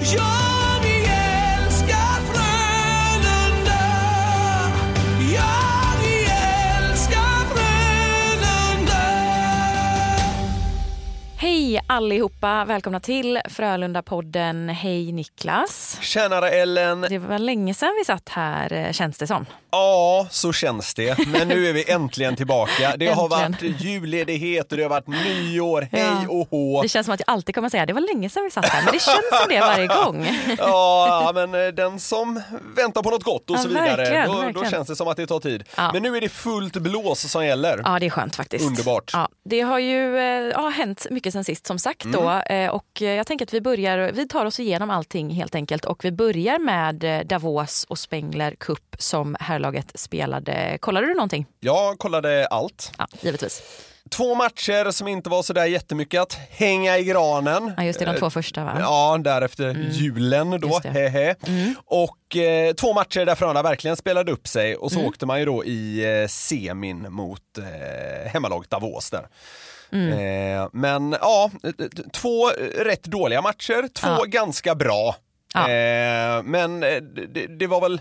Ja, Hej allihopa! Välkomna till Frölunda-podden. Hej Niklas! Tjenare Ellen! Det var länge sedan vi satt här eh, känns det som. Ja, så känns det. Men nu är vi äntligen tillbaka. Det har Äntligen. varit julledighet och det har varit nyår. Hej Ja. och hå! Det känns som att jag alltid kommer säga det var länge sedan vi satt här men det känns som det varje gång. Ja, men eh, den som väntar på något gott och så vidare, verkligen, då, då verkligen. känns det som att det tar tid. Ja. Men nu är det fullt blås som gäller. Ja det är skönt faktiskt. Underbart. Ja, det har ju eh, ja, hänt mycket sen sist som sagt då Mm. eh, och jag tänker att vi börjar, vi tar oss igenom allting helt enkelt och vi börjar med eh, Davos och Spengler Cup som herrlaget spelade. Kollade du någonting? Jag kollade allt. Ja, givetvis. Två matcher som inte var sådär jättemycket att hänga i granen. Ja, just det, de två första va? Ja, därefter julen då, hehe. Och eh, två matcher där Frölunda verkligen spelade upp sig och så åkte man ju då i eh, semin mot eh, hemmalaget Davos där. Eh, men ja, två rätt dåliga matcher, två Ja. ganska bra. Ja. Eh, men eh, det, det var väl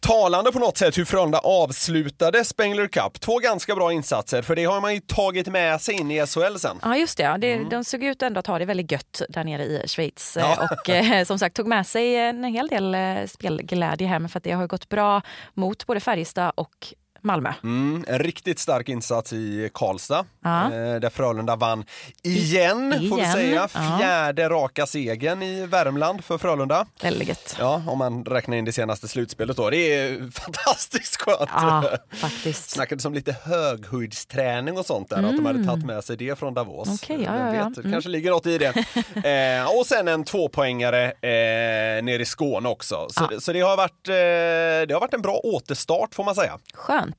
talande på något sätt hur Frölunda avslutade Spengler Cup. Två ganska bra insatser, för det har man ju tagit med sig in i SHL sen. Ja just det, ja. det de såg ut ändå att ha det väldigt gött där nere i Schweiz Ja. Eh, och eh, som sagt tog med sig en hel del eh, spelglädje hem för att det har gått bra mot både Färjestad och Malmö. Mm, en riktigt stark insats i Karlstad, Ja. eh, där Frölunda vann igen, får vi igen, säga. ja. Fjärde raka segern i Värmland för Frölunda. Väldigt. Ja, om man räknar in det senaste slutspelet då. Det är fantastiskt skönt. Ja, faktiskt. Snackades om lite höghöjdsträning och sånt där, att de hade tagit med sig det från Davos. Mm. Okej, ja, ja, ja. vet, Mm. kanske ligger något i det. eh, och sen en tvåpoängare eh, nere i Skåne också. Så, Ja. det, så det, har varit, eh, det har varit en bra återstart får man säga. Skönt.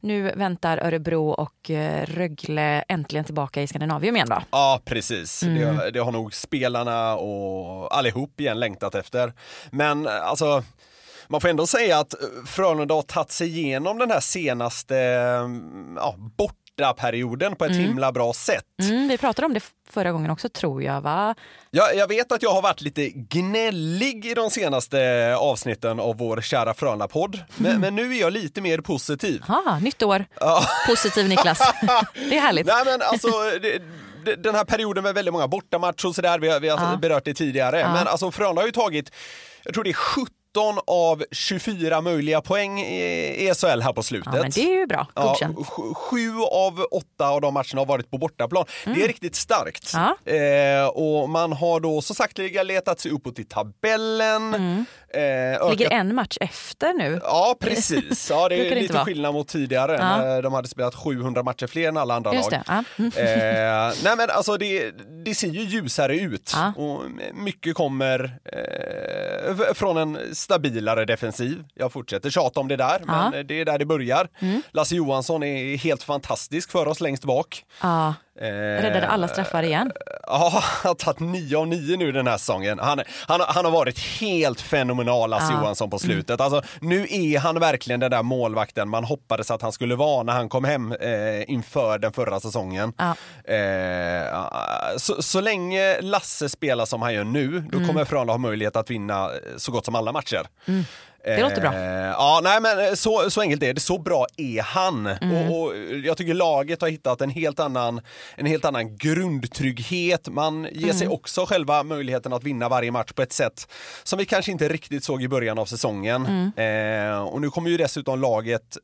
Nu väntar Örebro och eh, Rögle äntligen tillbaka i Skandinavium igen va? Ja, precis. Mm. Det, det har nog spelarna och allihop igen längtat efter. Men eh, alltså, man får ändå säga att eh, Frölunda har tagit sig igenom den här senaste eh, ja, bortaperioden på ett himla bra sätt. Mm, vi pratade om det förra gången också tror jag va? Jag, jag vet att jag har varit lite gnällig i de senaste avsnitten av vår kära Frölunda-podd, men, men nu är jag lite mer positiv. Ah, nytt år. Positiv Niklas. det är härligt. Nej men alltså, det, den här perioden med väldigt många bortamatcher och sådär, vi, har- vi har Ja. berört det tidigare, men alltså Frölunda har ju tagit, jag tror det är 17 av 24 möjliga poäng i, SHL här på slutet. Ja, men det är ju bra. Ja, Godkänt. sju- sju av åtta av de matcherna har varit på bortaplan. Det är riktigt starkt. Mm. Ja. Eh, och man har då så sakteliga letat sig uppåt i tabellen. Eh, Mm. Ligger en match efter nu. Ja, precis. Ja, det är lite skillnad mot tidigare Ja. när de hade spelat 700 matcher fler än alla andra Just lag. det. Ja. Mm. Eh, nej men alltså det, det ser ju ljusare ut och mycket kommer eh, från en stabilare defensiv. Jag fortsätter tjata om det där, men det är där det börjar. Lasse Johansson är helt fantastisk för oss längst bak. Ja, Eh, räddade alla straffar igen. Ja, han har tagit 9 av 9 nu den här säsongen. Han, han, han har varit helt fenomenal, Lasse. Mm. Johansson, på slutet. Alltså, nu är han verkligen den där målvakten man hoppades att han skulle vara när han kom hem eh, inför den förra säsongen. Ja. Eh, så, så länge Lasse spelar som han gör nu, då Mm. kommer Frölunda ha möjlighet att vinna eh, så gott som alla matcher. Det låter bra. Eh, ja, nej men så, så enkelt är det. Så bra är han. Mm. Och, och jag tycker laget har hittat en helt annan, en helt annan grundtrygghet. Man ger sig Mm. också själva möjligheten att vinna varje match på ett sätt som vi kanske inte riktigt såg i början av säsongen. Mm. Eh, och nu kommer ju dessutom laget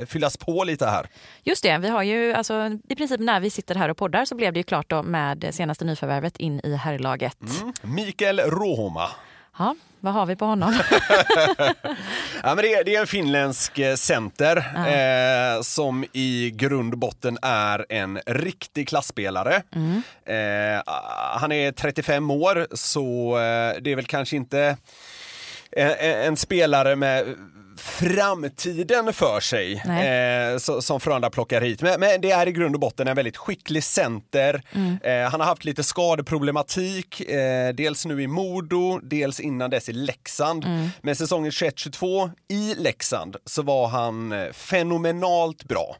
eh, fyllas på lite här. Just det, vi har ju alltså, i princip när vi sitter här och poddar så blev det ju klart då med senaste nyförvärvet in i herrlaget. Mikael Rohoma. Ja, vad har vi på honom? Ja, men det, är, det är en finländsk eh, center eh, som i grund och botten är en riktig klassspelare. Eh, han är 35 år så eh, det är väl kanske inte en, en spelare med framtiden för sig eh, så, som Frölunda plockar hit. Men, men det är i grund och botten en väldigt skicklig center. Eh, han har haft lite skadeproblematik, eh, dels nu i Modo, dels innan dess i Leksand. Men säsongen 21-22 i Leksand så var han eh, fenomenalt bra.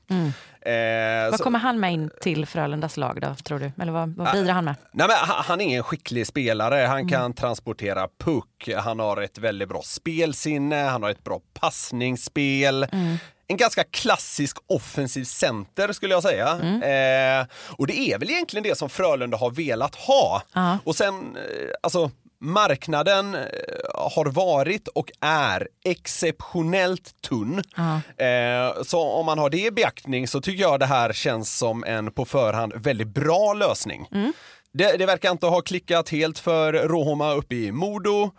Eh, vad så- kommer han med in till Frölundas lag då, tror du? Eller vad, vad bidrar han med? Nej, men han, är en skicklig spelare. Han kan transportera puck. Han har ett väldigt bra spelsinne. Han har ett bra passningsspel. En ganska klassisk offensiv center skulle jag säga. Eh, och det är väl egentligen det som Frölunda har velat ha. Ja. Och sen, eh, alltså marknaden eh, har varit och är exceptionellt tunn. Eh, så om man har det i beaktning så tycker jag det här känns som en på förhand väldigt bra lösning. Det, det verkar inte ha klickat helt för Rohoma uppe i Modo.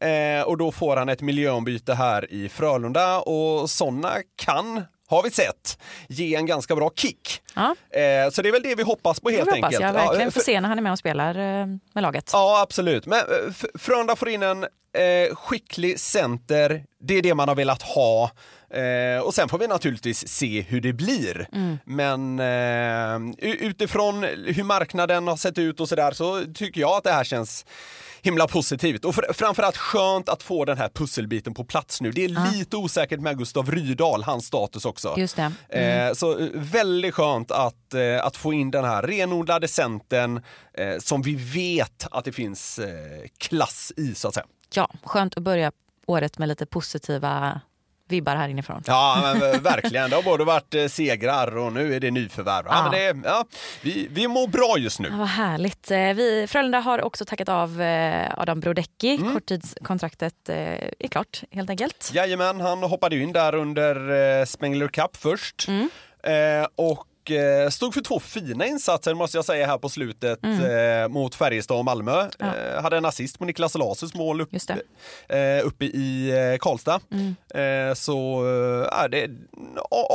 Eh, och då får han ett miljöombyte här i Frölunda och sådana kan, har vi sett, ge en ganska bra kick. Ja. Eh, så det är väl det vi hoppas på Det helt hoppas enkelt. jag verkligen Ja, få för- se när han är med och spelar eh, med laget. Ja, absolut. Men eh, Frölunda får in en eh, skicklig center. Det är det man har velat ha. Eh, och sen får vi naturligtvis se hur det blir. Men eh, u- utifrån hur marknaden har sett ut och sådär så tycker jag att det här känns himla positivt. Och fr- framförallt skönt att få den här pusselbiten på plats nu. Det är lite osäkert med Gustav Rydahl, hans status också. Just det. Eh, så eh, väldigt skönt att, eh, att få in den här renodlade centern eh, som vi vet att det finns eh, klass i så att säga. Ja, skönt att börja året med lite positiva vibbar här inifrån. Ja men eh, verkligen, det har både varit eh, segrar och nu är det nyförvärv. Ja. Ja. men det, är- ja, vi, vi mår bra just Ja, nu. vad härligt. Eh, Vi, Frölunda har också tackat av Adam Brodecki. Mm. Korttidskontraktet är klart helt enkelt. Jajamän, han hoppade in där under Spengler Cup först. Eh, och eh, stod för två fina insatser måste jag säga här på slutet eh, mot Färjestad och Malmö. Eh, hade en assist på Niklas Lasus mål upp, uppe i Karlstad. Eh, så eh, det,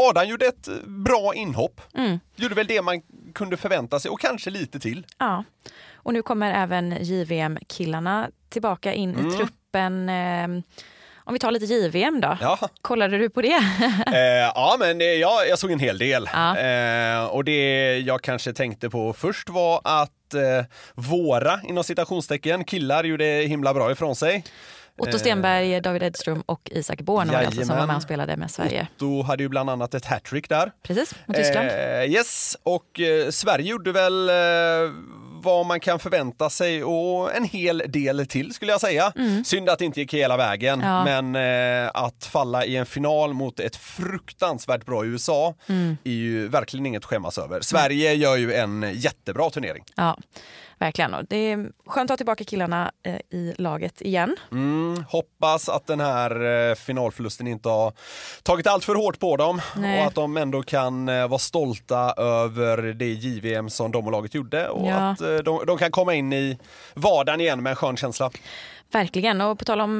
Adam gjorde ett bra inhopp. Gjorde väl det man kunde förvänta sig och kanske lite till. Ja. Och nu kommer även JVM-killarna tillbaka in Mm. i truppen. Eh, Om vi tar lite JVM då. Ja. Kollade du på det? Eh, ja, men eh, jag, jag såg en hel del. Ja. Eh, och det jag kanske tänkte på först var att eh, våra, inom citationstecken, killar gjorde himla bra ifrån sig. Otto Stenberg, David Edström och Isak Born var alltså som var med och spelade med Sverige. Otto hade ju bland annat ett hattrick där. Precis, mot Tyskland. Eh, yes, och eh, Sverige gjorde väl eh, vad man kan förvänta sig och en hel del till skulle jag säga. Synd att det inte gick hela vägen, Mm. Ja. men eh, att falla i en final mot ett fruktansvärt bra USA Mm. är ju verkligen inget att skämmas över. Sverige gör ju en jättebra turnering. Ja, verkligen. Och det är skönt att ha tillbaka killarna eh, i laget igen. Mm, hoppas att den här eh, finalförlusten inte har tagit allt för hårt på dem Nej. och att de ändå kan eh, vara stolta över det JVM som de och laget gjorde och Ja. att de, de kan komma in i vardagen igen med en skön känsla. Verkligen. Och på tal om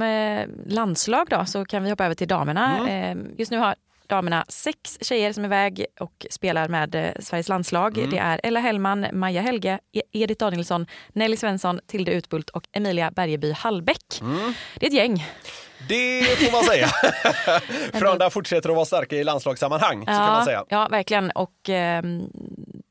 landslag då, så kan vi hoppa över till damerna. Mm. Just nu har damerna sex tjejer som är iväg och spelar med eh, Sveriges landslag. Mm. Det är Ella Hellman, Maja Helge, E- Edith Danielsson, Nelly Svensson, Tilde Utbult och Emilia Bergeby Hallbäck. Mm. Det är ett gäng. Det får man säga. Frölunda fortsätter att vara starka i landslagssammanhang, så kan man säga. ja verkligen. Och ehm,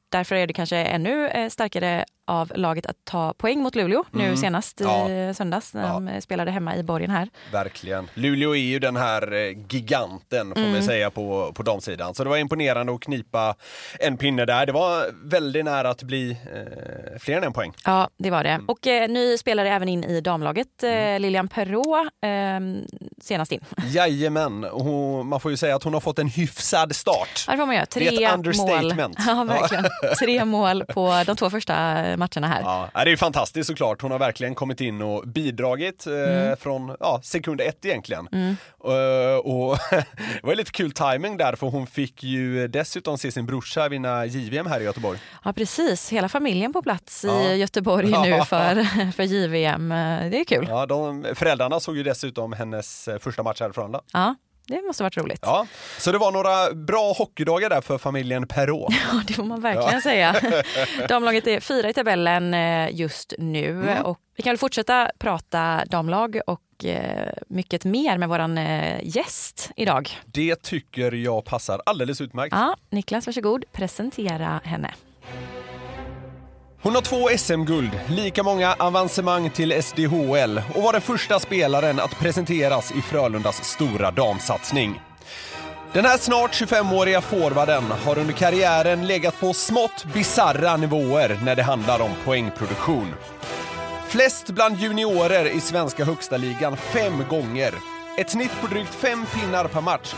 därför är det kanske ännu eh, starkare av laget att ta poäng mot Luleå nu senast i Ja. söndags när Ja. de spelade hemma i borgen här. Verkligen. Luleå är ju den här eh, giganten får man säga på, på damsidan. Så det var imponerande att knipa en pinne där. Det var väldigt nära att bli eh, fler än en poäng. Ja, det var det. Mm. Och eh, ny spelare även in i damlaget. Eh, Lilian Perrault eh, senast in. Jajamän, hon, man får ju säga att hon har fått en hyfsad start. Ja, det får man göra. Det är Tre ett understatement. mål. Ja, verkligen. Tre mål på de två första matcherna här. Ja, det är fantastiskt såklart. Hon har verkligen kommit in och bidragit eh, Mm. från ja, sekund ett egentligen. Eh, och det var lite kul timing där för hon fick ju dessutom se sin brorsa vinna JVM här i Göteborg. Ja, precis. Hela familjen på plats Ja. i Göteborg nu för, för JVM. Eh, Det är kul. Ja, de, föräldrarna såg ju dessutom hennes eh, första match härifrån. Då. Ja, det måste varit roligt. Ja, så det var några bra hockeydagar där för familjen Perrault. Ja, det får man verkligen säga. Damlaget är fyra i tabellen eh, just nu. Mm. Och vi kan väl fortsätta prata damlag och eh, mycket mer med våran eh, gäst idag. Det tycker jag passar alldeles utmärkt. Ja, Niklas, varsågod. Presentera henne. Hon har två SM-guld, lika många avancemang till SDHL och var den första spelaren att presenteras i Frölundas stora damsatsning. Den här snart 25-åriga forwarden har under karriären legat på smått bizarra nivåer när det handlar om poängproduktion. Flest bland juniorer i svenska högsta ligan fem gånger. Ett snitt på drygt fem pinnar per match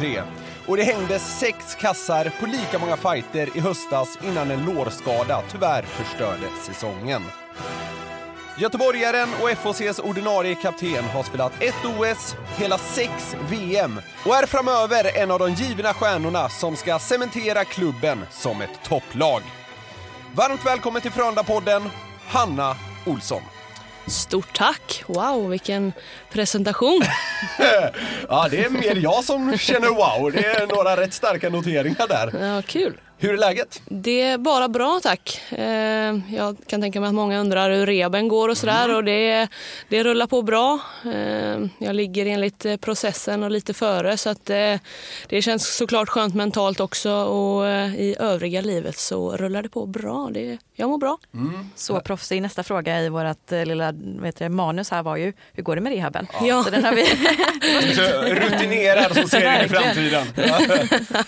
22-23. Och det hängdes sex kassar på lika många fighter i höstas innan en lårskada tyvärr förstörde säsongen. Göteborgaren och FHCs ordinarie kapten har spelat ett OS, hela sex VM och är framöver en av de givna stjärnorna som ska cementera klubben som ett topplag. Varmt välkommen till Frölunda-podden, Hanna Olsson. Stort tack! Wow, vilken presentation. Ja, det är mer jag som känner wow. Det är några rätt starka noteringar där. Ja, kul. Hur är läget? Det är bara bra tack. Eh, Jag kan tänka mig att många undrar hur reben går och sådär och det, det rullar på bra. Eh, Jag ligger enligt eh, processen och lite före så att eh, det känns såklart skönt mentalt också och i övriga livet så rullar det på bra. Det, jag mår bra. Så proffsig. Nästa fråga i vårt lilla vet du, manus här var ju, hur går det med rehaben? Ja. Så den har vi... Så rutinerad som ser in i framtiden.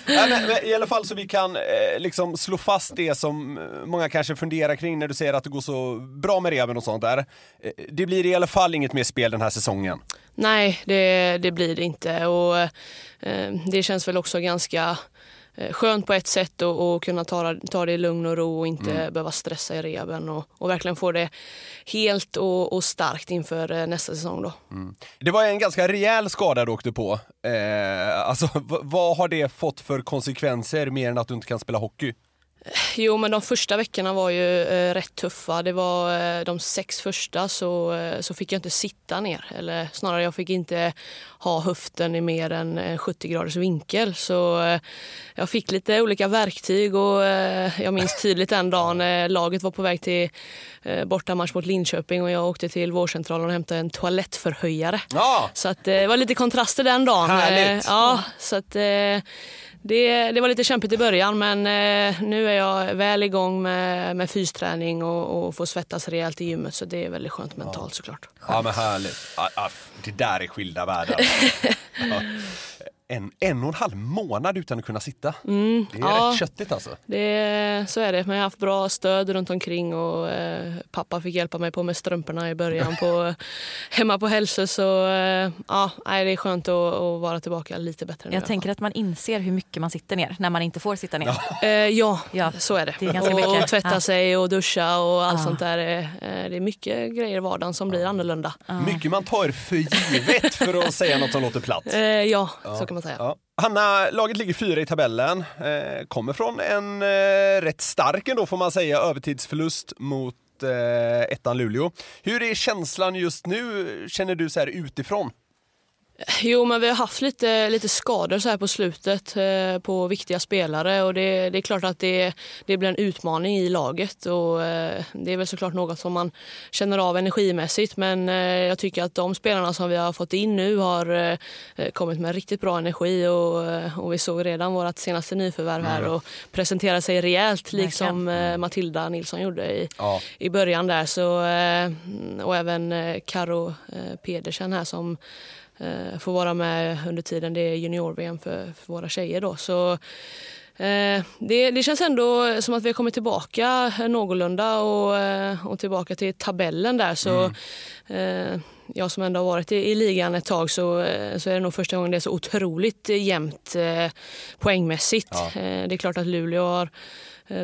Ja, men, men I alla fall så vi kan Eh, liksom slå fast det som eh, många kanske funderar kring när du säger att det går så bra med reven och sånt där. Eh, det blir i alla fall inget mer spel den här säsongen. Nej, det, det blir det inte. Och, eh, det känns väl också ganska eh, skönt på ett sätt att att kunna ta, ta det i lugn och ro och inte behöva stressa i reben och, och verkligen få det helt och, och starkt inför eh, nästa säsong. Då. Det var en ganska rejäl skada du åkte på. Eh, alltså, vad har det fått för konsekvenser mer än att du inte kan spela hockey? Jo, men de första veckorna var ju eh, rätt tuffa. Det var eh, de sex första så, eh, så fick jag inte sitta ner. Eller snarare, jag fick inte ha höften i mer än eh, 70 graders vinkel. Så eh, jag fick lite olika verktyg och eh, jag minns tydligt den dagen eh, laget var på väg till eh, bortamatch mot Linköping och jag åkte till vårdcentralen och hämtade en toalettförhöjare. Ja, Så att, eh, det var lite kontraster den dagen. Härligt. Eh, Ja, så att, eh, det, det var lite kämpigt i början men eh, nu är jag väl igång med, med fysträning och, och får svettas rejält i gymmet så det är väldigt skönt mentalt såklart. ja men härligt. Ja, ja, det där är skilda världar. Ja. En, en och en halv månad utan att kunna sitta. det är Mm, ja. rätt köttigt alltså. Det, så är det, men jag har haft bra stöd runt omkring och eh, pappa fick hjälpa mig på med strumporna i början på, hemma på Hälsö så eh, ja, nej, det är skönt att, att vara tillbaka lite bättre nu. Jag tänker att man inser hur mycket man sitter ner när man inte får sitta ner. Eh, ja, Ja, så är det. det är ganska och, mycket. och tvätta Ja. sig och duscha och allt Ja. sånt där. Eh, det är mycket grejer i vardagen som blir annorlunda. Mycket man tar för givet för att säga något som låter platt. Eh, ja, så kan man säga. Ja. Hanna, laget ligger fyra i tabellen. Eh, kommer från en eh, rätt stark ändå får man säga övertidsförlust mot eh, ettan Luleå. Hur är känslan just nu, känner du så här utifrån? Jo, men vi har haft lite, lite skador så här på slutet eh, på viktiga spelare. Och det, det är klart att det, det blir en utmaning i laget. Och eh, det är väl såklart något som man känner av energimässigt. Men eh, jag tycker att de spelarna som vi har fått in nu har kommit med riktigt bra energi. Och, och vi såg redan vårt senaste nyförvärv här och presentera sig rejält liksom eh, Matilda Nilsson gjorde i, Ja. i början där. Så, och även Karo Pedersen här som eh, får vara med under tiden det är junior-VM för, för våra tjejer. Då. Så, eh, det, det känns ändå som att vi har kommit tillbaka någorlunda och, eh, och tillbaka till tabellen där. Så, eh, jag som ändå har varit i, i ligan ett tag så, eh, så är det nog första gången det är så otroligt jämnt eh, poängmässigt. Ja. Det är klart att Luleå har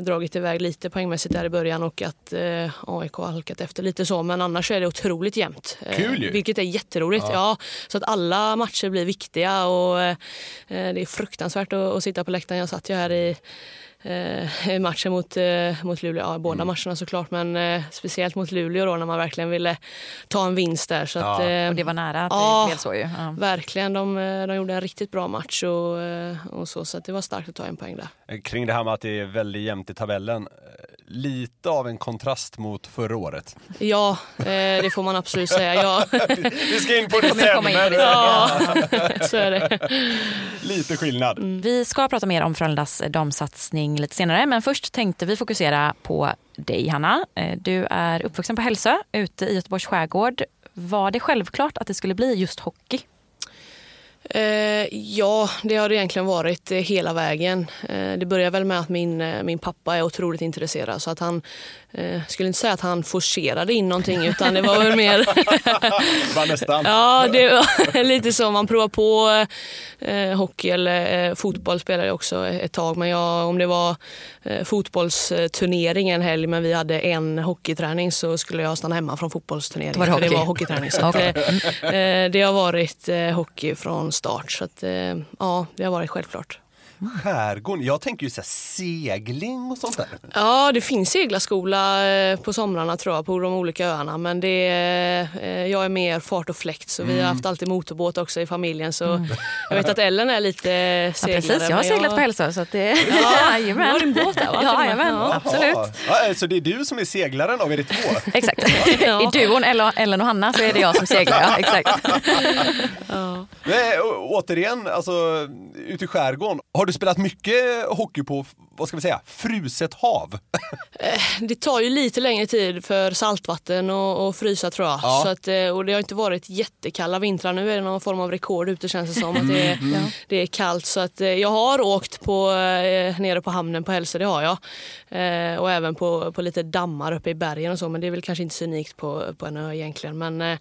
dragit iväg lite poängmässigt där i början och att eh, AIK har halkat efter lite så. Men annars är det otroligt jämnt. Eh, Kul ju. Vilket är jätteroligt. Ja. så att alla matcher blir viktiga och eh, det är fruktansvärt att, att sitta på läktaren. Jag satt ju här i eh, matchen mot, eh, mot Luleå, ja, båda matcherna såklart men eh, speciellt mot Luleå då när man verkligen ville ta en vinst där. Så att, eh, Och det var nära att Ja. det blev så ju. Ja. Verkligen, de, eh, de gjorde en riktigt bra match och, eh, och så, så att det var starkt att ta en poäng där. Kring det här med att det är väldigt jämnt i tabellen. Lite av en kontrast mot förra året. Ja, eh, det får man absolut säga. Ja, Vi ska in på det kommer sen, komma in på men det ja så är det. lite skillnad. Vi ska prata mer om Frölundas damsatsning lite senare, men först tänkte vi fokusera på dig, Hanna. Eh, Du är uppvuxen på Hälsö, ute i Göteborgs skärgård. Var det självklart att det skulle bli just hockey? Eh, ja, det har det egentligen varit eh, hela vägen. Eh, det börjar väl med att min, min pappa är otroligt intresserad så att han eh, skulle inte säga att han forcerade in någonting utan det var väl mer Var nästan. Ja, det var lite så. Man provar på eh, hockey eller eh, fotboll spelade jag också ett tag. Men jag, om det var eh, fotbollsturnering en helg men vi hade en hockeyträning så skulle jag stanna hemma från fotbollsturneringen. Då var det det var hockeyträning. Så att, det har varit eh, hockey från start. Så att, eh, ja, det har varit självklart. Skärgården, jag tänker ju så här segling och sånt där. Ja, det finns seglarskola eh, på somrarna tror jag på de olika öarna. Men det är, eh, jag är mer fart och fläkt så Mm. vi har haft alltid motorbåt också i familjen. Så Jag vet att Ellen är lite Ja, seglare. precis, jag har seglat på Hälsö. Så att det... Ja, du har din båt där va? Ja, jajamän, Ja. absolut. Ja, ja, så det är du som är seglaren av er två? Exakt. Ja. I duon Ellen Ellen och Hanna så är det jag som seglar. Ja, exakt. Men, å- återigen, alltså ute i skärgården. Har du spelat mycket hockey på, vad ska vi säga, fruset hav? Det tar ju lite längre tid för saltvatten och, och frysa tror jag. Ja. Så att, eh, och det har inte varit jättekalla vintrar. Nu är det någon form av rekord ute känns det som. Att det, är, det är kallt. Så att, eh, jag har åkt på, eh, nere på hamnen på Hälsö, det har jag. Eh, och även på, på lite dammar uppe i bergen och så. Men det är väl kanske inte så unikt på, på en ö egentligen. Men eh,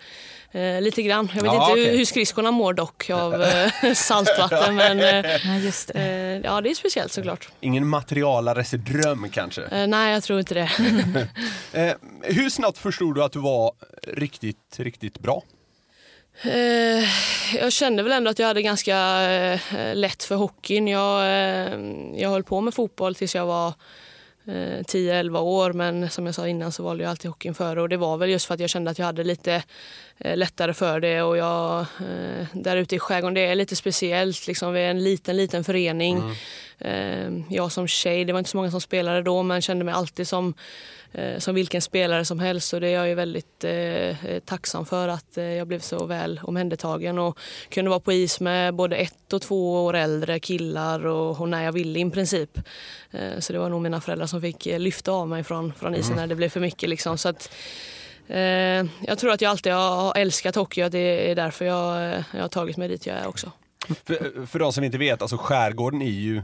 eh, lite grann. Jag vet Ja, inte okej. hur, skridskorna mår dock av eh, saltvatten. men eh, Ja, just det. eh, ja, det är speciellt såklart. Ingen materialares dröm kanske? Eh, nej, jag tror inte det. Eh, hur snabbt förstod du att du var riktigt, riktigt bra? Eh, jag kände väl ändå att jag hade ganska eh, lätt för hockeyn. Jag, eh, jag höll på med fotboll tills jag var eh, 10-11 år men som jag sa innan så valde jag alltid hockeyn före och det var väl just för att jag kände att jag hade lite lättare för det och jag eh, där ute i skärgården det är lite speciellt liksom vi är en liten liten förening. Eh, jag som tjej, det var inte så många som spelade då men kände mig alltid som eh, som vilken spelare som helst och det är jag ju väldigt eh, eh, tacksam för att eh, jag blev så väl omhändertagen och kunde vara på is med både ett och två år äldre killar och, och när jag ville i princip. Eh, så det var nog mina föräldrar som fick eh, lyfta av mig från, från isen när det blev för mycket. Liksom. Så att, eh, Eh, jag tror att jag alltid har älskat hockey och det är därför jag, eh, jag har tagit mig dit jag är också. För, för de som inte vet, alltså skärgården är ju eh,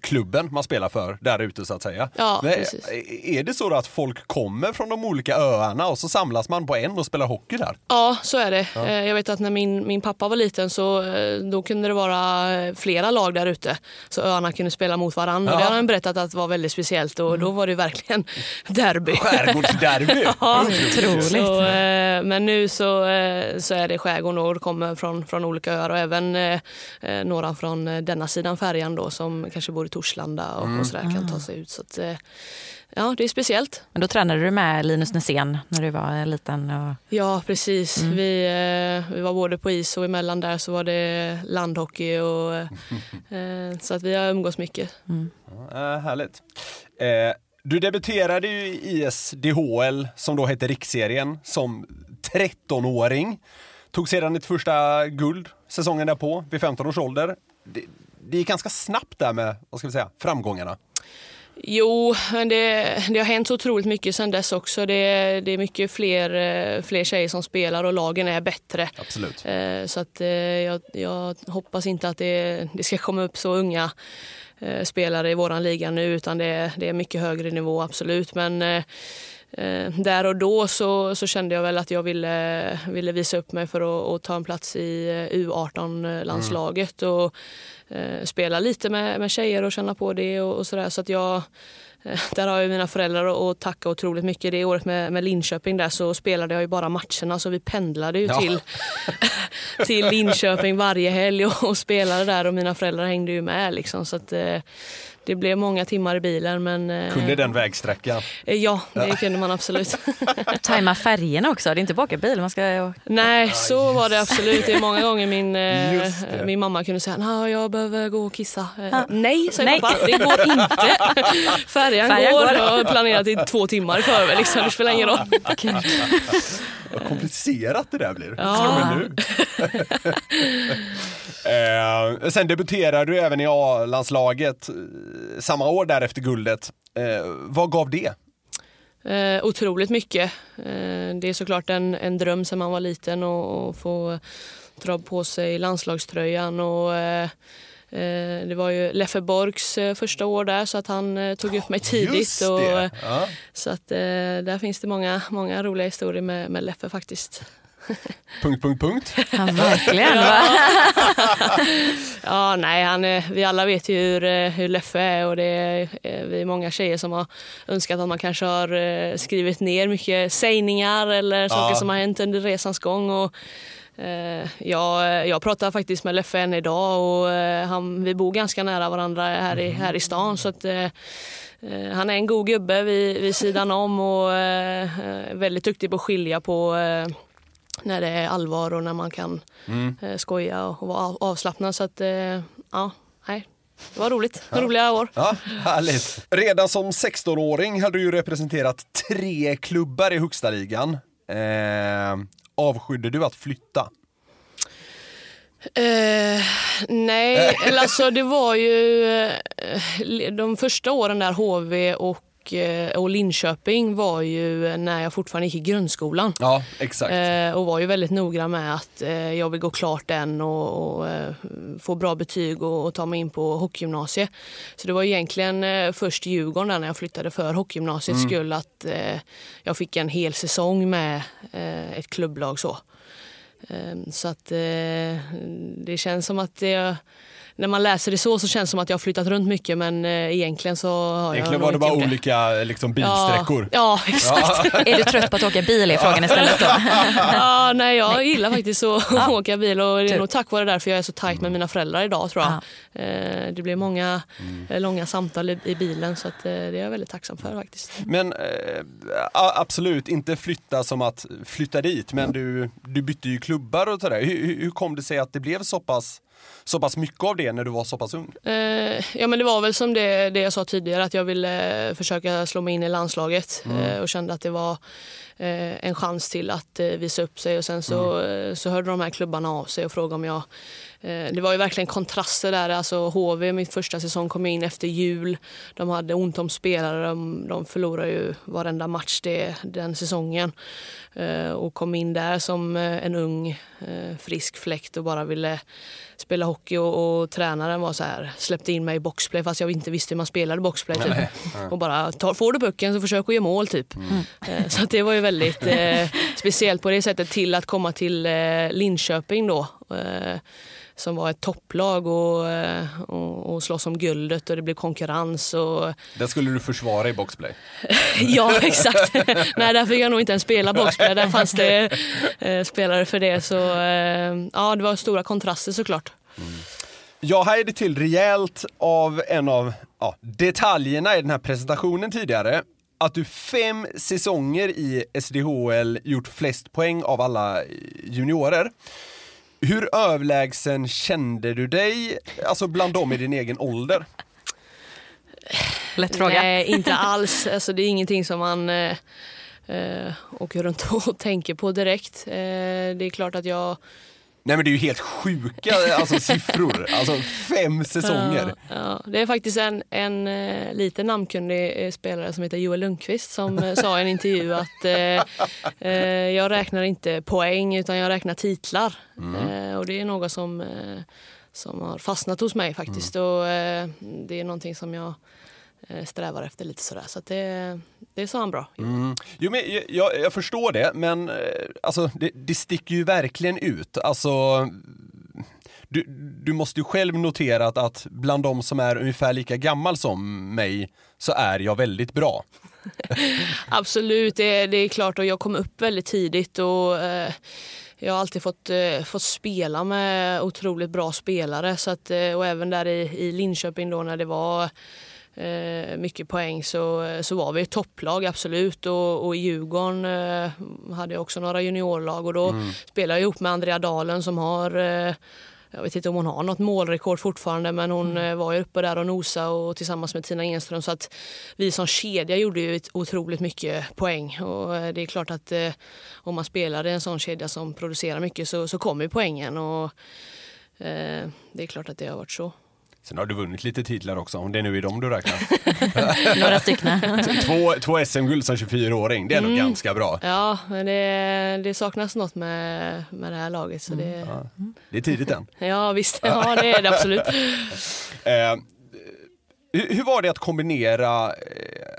klubben man spelar för där ute så att säga. Ja, Men, precis. är det så att folk kommer från de olika öarna och så samlas man på en och spelar hockey där? Ja, så är det. Eh, Jag vet att när min, min pappa var liten så eh, då kunde det vara eh, flera lag där ute. Så öarna kunde spela mot varandra. Ja. Det har han berättat att det var väldigt speciellt och då var det verkligen derby. Skärgårdsderby! Ja, Otroligt. Så, eh, men nu så, eh, så är det skärgården och kommer från, från olika öar och även eh, eh, några från eh, denna sidan färjan då som kanske bor i Torslanda och, och sådär kan ta sig ut. Så att, eh, ja, det är speciellt. Men då tränade du med Linus Nässén när du var liten? Och... Ja, precis. Vi, eh, vi var både på is och emellan där så var det landhockey. Och, eh, så att vi har umgås mycket. Ja, härligt. Eh, du debuterade ju i ISDHL, som då hette Riksserien, som 13-åring. Tog sedan ditt första guld säsongen därpå, vid 15 års ålder. Det, det gick ganska snabbt där med, vad ska vi säga, framgångarna. Jo, men det, det har hänt så otroligt mycket sedan dess också. Det, det är mycket fler, eh, fler tjejer som spelar och lagen är bättre. Absolut. Eh, Så att eh, jag, jag hoppas inte att det, det ska komma upp så unga spelare i våran liga nu utan det, det är mycket högre nivå absolut. Men där och då så, så kände jag väl att jag ville, ville visa upp mig för att, ta en plats i eh, U18-landslaget och eh, spela lite med, med tjejer och känna på det och, och sådär. Så att jag eh, där har jag mina föräldrar att tacka otroligt mycket. Det året med, med Linköping där så spelade jag ju bara matcherna så vi pendlade ju Ja. till, till Linköping varje helg och, och spelade där och mina föräldrar hängde ju med liksom. Så att, eh, det blev många timmar i bilen men eh, Kunde den vägsträckan. eh, ja, det kunde man absolut. Tajma färgerna också, det är inte bara åka bil. Man ska... Nej, så var det absolut. Det är många gånger min, eh, min mamma kunde säga att jag behöver gå och kissa. Eh, nej, säger Nej. pappa. Det går inte. Färjan, Färjan går. går. Jag har planerat i två timmar i förväg. Liksom. Det spelar ingen roll. Vad komplicerat det där blir. Ja. Nu. eh, sen debuterade du även i A-landslaget samma år där efter guldet. Eh, vad gav det? Eh, otroligt mycket. Eh, det är såklart en, en dröm sedan man var liten och, och få dra på sig landslagströjan. Och, eh, eh, det var ju Leffe Borgs eh, första år där så att han eh, tog upp mig tidigt. Och. Ja. Så att, där finns det många, många roliga historier med, med Leffe faktiskt. Punkt, punkt, punkt. Ja, verkligen. Va? Ja, nej, han är, vi alla vet ju hur, eh, hur Leffe är och det är, eh, vi är många tjejer som har önskat att man kanske har eh, skrivit ner mycket sägningar eller saker som har hänt under resans gång. Och, eh, jag, jag pratar faktiskt med Leffe än idag och eh, han, vi bor ganska nära varandra här i, här i stan. Så att, eh, han är en god gubbe vid, vid sidan om och väldigt duktig på att skilja på när det är allvar och när man kan eh, skoja och vara av- avslappnad. Så att, eh, ja, nej. Det var roligt. Roliga år. Ja, härligt. Redan som 16-åring hade du ju representerat tre klubbar i högsta ligan. Eh, avskydde du att flytta? Eh, nej, eller alltså det var ju eh, de första åren där HV och, eh, och Linköping var ju när jag fortfarande gick i grundskolan. Ja, exakt. Eh, och var ju väldigt noga med att eh, jag vill gå klart den och, och få bra betyg och, och ta mig in på hockeygymnasiet. Så det var egentligen först Djurgården där när jag flyttade för hockeygymnasiets skull att jag fick en hel säsong med ett klubblag så. Eh, så att det känns som att det när man läser det så så känns det som att jag har flyttat runt mycket men eh, egentligen så har Egentligen jag var det bara olika liksom, bilsträckor. Ja, ja exakt. Är du trött på att åka bil är frågan istället då? Ja, nej, jag gillar faktiskt att åka bil och det är Tur. nog tack vare därför jag är så tajt med mina föräldrar idag tror jag. Eh, Det blir många eh, långa samtal i i bilen så att, eh, det är jag väldigt tacksam för faktiskt. Men eh, a- absolut, inte flytta som att flytta dit, men du, du bytte ju klubbar och sådär. Hur, hur- hur kom det sig att det blev så pass, så pass mycket av det när du var så pass ung? Eh, ja men det var väl som det, det jag sa tidigare att jag ville eh, försöka slå mig in i landslaget eh, och kände att det var eh, en chans till att eh, visa upp sig. Och sen så, eh, så hörde de här klubbarna av sig och frågade om jag det var ju verkligen kontraster där. Alltså HV, min första säsong, kom in efter jul. De hade ont om spelare. De, de förlorade ju varenda match det, den säsongen. Eh, och kom in där som eh, en ung, eh, frisk fläkt och bara ville spela hockey. Och, och tränaren var så här, släppte in mig i boxplay fast jag inte visste hur man spelade boxplay. Typ. Och bara, ta, får du pucken så försök att göra mål typ. Eh, så att det var ju väldigt eh, speciellt på det sättet till att komma till eh, Linköping då. Eh, som var ett topplag och, eh, och, och slåss om guldet och det blev konkurrens. Och, Där skulle du försvara i boxplay. ja, exakt. Nej, där fick jag nog inte ens spela boxplay. Där fanns det eh, spelare för det. Så eh, ja, det var stora kontraster såklart. Jag hajade till rejält av en av ja, detaljerna i den här presentationen tidigare. att du fem säsonger i SDHL gjort flest poäng av alla juniorer. Hur överlägsen kände du dig, alltså bland dem i din egen ålder? Lätt fråga. Nej, inte alls. Alltså, det är ingenting som man eh, eh, åker runt och tänker på direkt. Eh, det är klart att jag... Nej men det är ju helt sjuka alltså, siffror, alltså fem säsonger. Ja, ja. Det är faktiskt en, en lite namnkunnig eh, spelare som heter Joel Lundqvist som eh, sa i en intervju att eh, eh, jag räknar inte poäng utan jag räknar titlar. Eh, och det är något som, som har fastnat hos mig faktiskt. Och, eh, det är någonting som jag strävar efter lite sådär. Så det, det sa han bra. Mm. Jo, men jag- jag, jag förstår det, men eh, alltså, det, det sticker ju verkligen ut. Alltså, du, du måste ju själv notera att, att bland de som är ungefär lika gammal som mig så är jag väldigt bra. Absolut, det, det är klart och jag kom upp väldigt tidigt och eh, jag har alltid fått, eh, fått spela med otroligt bra spelare så att, eh, och även där i, i Linköping då när det var eh, mycket poäng så, så var vi ett topplag absolut. Och, och i Djurgården eh, hade jag också några juniorlag. Och då spelade jag ihop med Andrea Dalen som har eh, jag vet inte om hon har något målrekord fortfarande men hon eh, var ju uppe där och nosa och tillsammans med Tina Enström. Så att vi som kedja gjorde ju otroligt mycket poäng. Och eh, det är klart att eh, om man spelar i en sån kedja som producerar mycket så, så kommer poängen. Och eh, det är klart att det har varit så. Sen har du vunnit lite titlar också, om det nu är dem du räknar. Några stycken. två två SM-guld som 24-åring, det är nog ganska bra. Ja, men det, det saknas något med, med det här laget så det, Det är tidigt än. ja visst, ja det är det absolut. Eh, hur, var det att kombinera eh,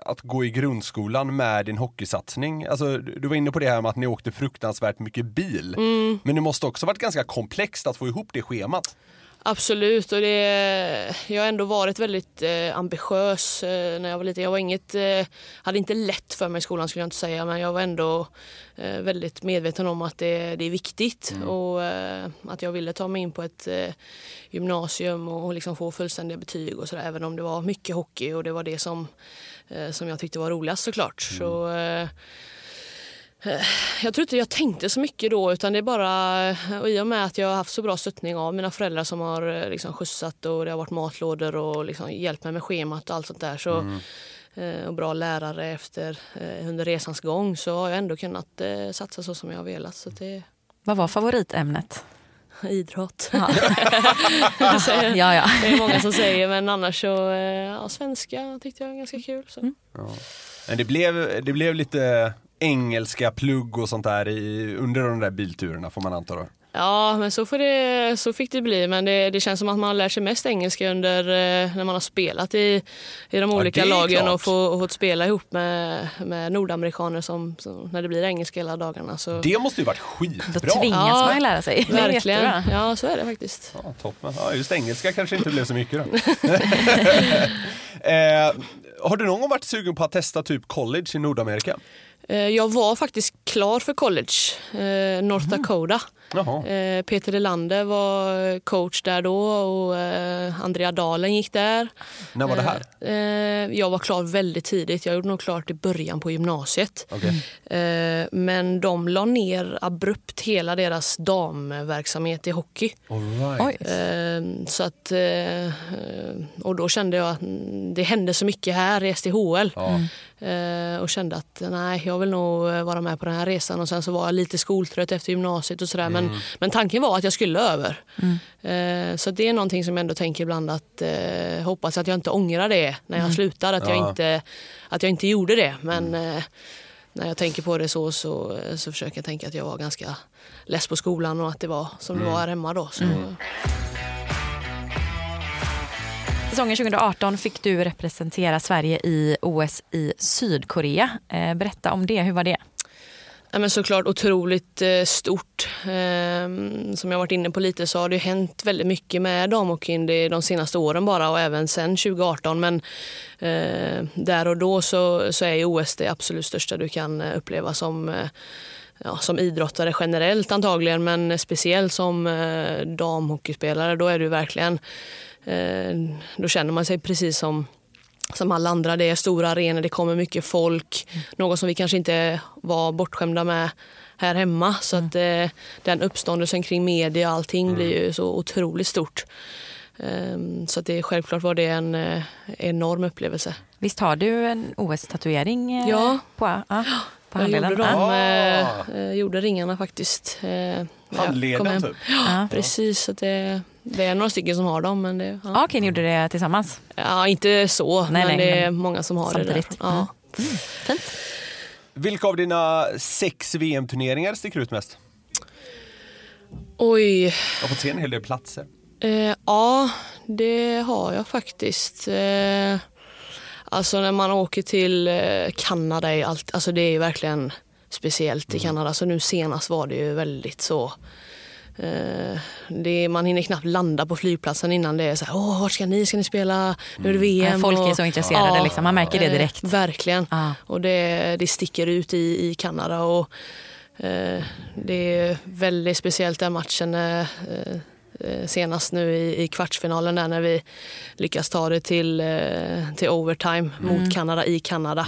att gå i grundskolan med din hockeysatsning? Alltså, du du var inne på det här med att ni åkte fruktansvärt mycket bil. Men det måste också varit ganska komplext att få ihop det schemat. Absolut, och det, jag har ändå varit väldigt eh, ambitiös eh, när jag var liten. Jag var inget, eh, hade inte lätt för mig i skolan skulle jag inte säga, men jag var ändå eh, väldigt medveten om att det, det är viktigt och eh, att jag ville ta mig in på ett eh, gymnasium och, och liksom få fullständiga betyg och sådär, även om det var mycket hockey och det var det som, eh, som jag tyckte var roligast såklart. Så, eh, jag tror inte jag tänkte så mycket då utan det är bara och i och med att jag har haft så bra stöttning av mina föräldrar som har eh, liksom skjutsat och det har varit matlådor och liksom hjälpt mig med schemat och allt sånt där. Så, eh, och bra lärare efter eh, under resans gång så har jag ändå kunnat eh, satsa så som jag har velat. Så det Vad var favoritämnet? idrott. Ja. Ja, ja. Det är många som säger men annars så eh, ja, svenska tyckte jag var ganska kul. Så. Men det blev, det blev lite engelska plugg och sånt där i, under de där bilturerna får man anta då. Ja, men så, får det, så fick det bli. Men det, det känns som att man lärt sig mest engelska under, eh, när man har spelat i, i de olika är lagen klart. och, få, och fått spela ihop med, med nordamerikaner som, som, när det blir engelska hela dagarna. Så. Det måste ju varit Då skitbra. tvingas Ja, man ju lära sig. Verkligen. Ja, så är det faktiskt. Ja, toppen. Ja, just engelska kanske inte blev så mycket då. eh, har du någon gång varit sugen på att testa typ college i Nordamerika? Eh, Jag var faktiskt klar för college, eh, North Dakota. Eh, Peter Delander var coach där då och eh, Andrea Dalen gick där. När var det här? Eh, jag var klar väldigt tidigt. Jag gjorde nog klart i början på gymnasiet. Eh, men de la ner abrupt hela deras damverksamhet i hockey. All right. Oj. Eh, så att, eh, och då kände jag att mm, det hände så mycket här i SDHL. Ja. Eh, och kände att nej, jag vill nog eh, vara med på den här resan. Och sen så var jag lite skoltrött efter gymnasiet och sådär. Men, men tanken var att jag skulle över. Eh, så det är någonting som jag ändå tänker ibland att eh, hoppas att jag inte ångrar det när jag slutar. Att, jag Ja. inte, att jag inte gjorde det. Men eh, när jag tänker på det så, så, så försöker jag tänka att jag var ganska less på skolan och att det var som det var här hemma då. Så, Säsongen 2018 fick du representera Sverige i OS i Sydkorea. Eh, berätta om det, hur var det? Ja, men såklart otroligt eh, stort. Ehm, som jag varit inne på lite så har det hänt väldigt mycket med damhockeyn de, de senaste åren bara och även sen 2018. Men eh, där och då så, så är OS det absolut största du kan eh, uppleva som Ja, som idrottare generellt antagligen men speciellt som eh, damhockeyspelare då är det ju verkligen eh, då känner man sig precis som som alla andra. Det är stora arenor, det kommer mycket folk. Något som vi kanske inte var bortskämda med här hemma. Så att eh, den uppståndelsen kring media och allting blir ju så otroligt stort. Ehm, så att det självklart var det en eh, enorm upplevelse. Visst har du en OS-tatuering eh, Ja. på, ja, på Jag gjorde, dem, Ah. eh, eh, gjorde ringarna faktiskt. Handleden typ. Ja. Precis, så att det, det är några stycken som har dem. Men det, ja. Okej, ni gjorde det tillsammans. Ja, inte så, Nej, men nej, det är många som har samtidigt. det. Där. Ja. Fint. Vilka av dina sex VM-turneringar sticker ut mest? Oj, Jag har fått se en hel del platser. eh, ja det har jag faktiskt. Eh, alltså när man åker till eh, Kanada, är allt, alltså det är ju verkligen speciellt i Kanada. Så nu senast var det ju väldigt så Eh, det, man hinner knappt landa på flygplatsen innan det är så här, åh, vart ska ni? Ska ni spela? Nu är det VM. Folk är så intresserade, liksom. man märker det eh, direkt. verkligen. Ja. Och det, det sticker ut i, i Kanada. Och, eh, det är väldigt speciellt den matchen senast nu i, i kvartsfinalen där när vi lyckas ta det till, eh, till overtime mot Kanada i Kanada.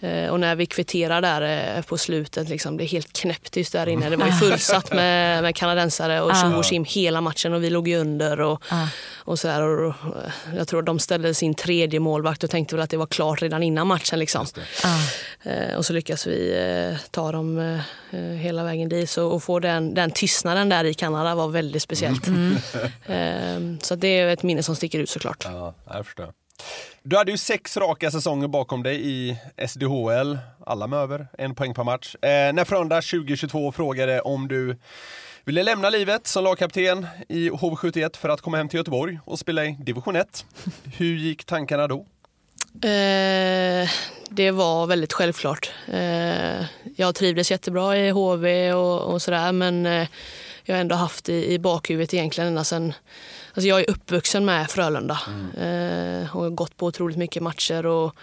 Eh, och när vi kvitterar där eh, på slutet, liksom, det är helt knäpptyst där inne. Det var ju fullsatt med, med kanadensare och tjo och tjim hela matchen och vi låg ju under. Och, och så där, och, eh, jag tror de ställde sin tredje målvakt och tänkte väl att det var klart redan innan matchen. Liksom. Eh, och så lyckas vi eh, ta dem eh, eh, hela vägen dit. Så, och få den, den tystnaden där i Kanada var väldigt speciellt. Eh, så att det är ett minne som sticker ut såklart. Ja, jag förstår. Du hade ju sex raka säsonger bakom dig i SDHL, alla med över en poäng per match. Eh, när Frölunda 2022 frågade om du ville lämna livet som lagkapten i HV71 för att komma hem till Göteborg och spela i division 1. Hur gick tankarna då? Eh, det var väldigt självklart. Eh, jag trivdes jättebra i HV och, och sådär men eh, jag ändå haft i, i bakhuvudet egentligen ända sedan... Alltså jag är uppvuxen med Frölunda eh, och har gått på otroligt mycket matcher och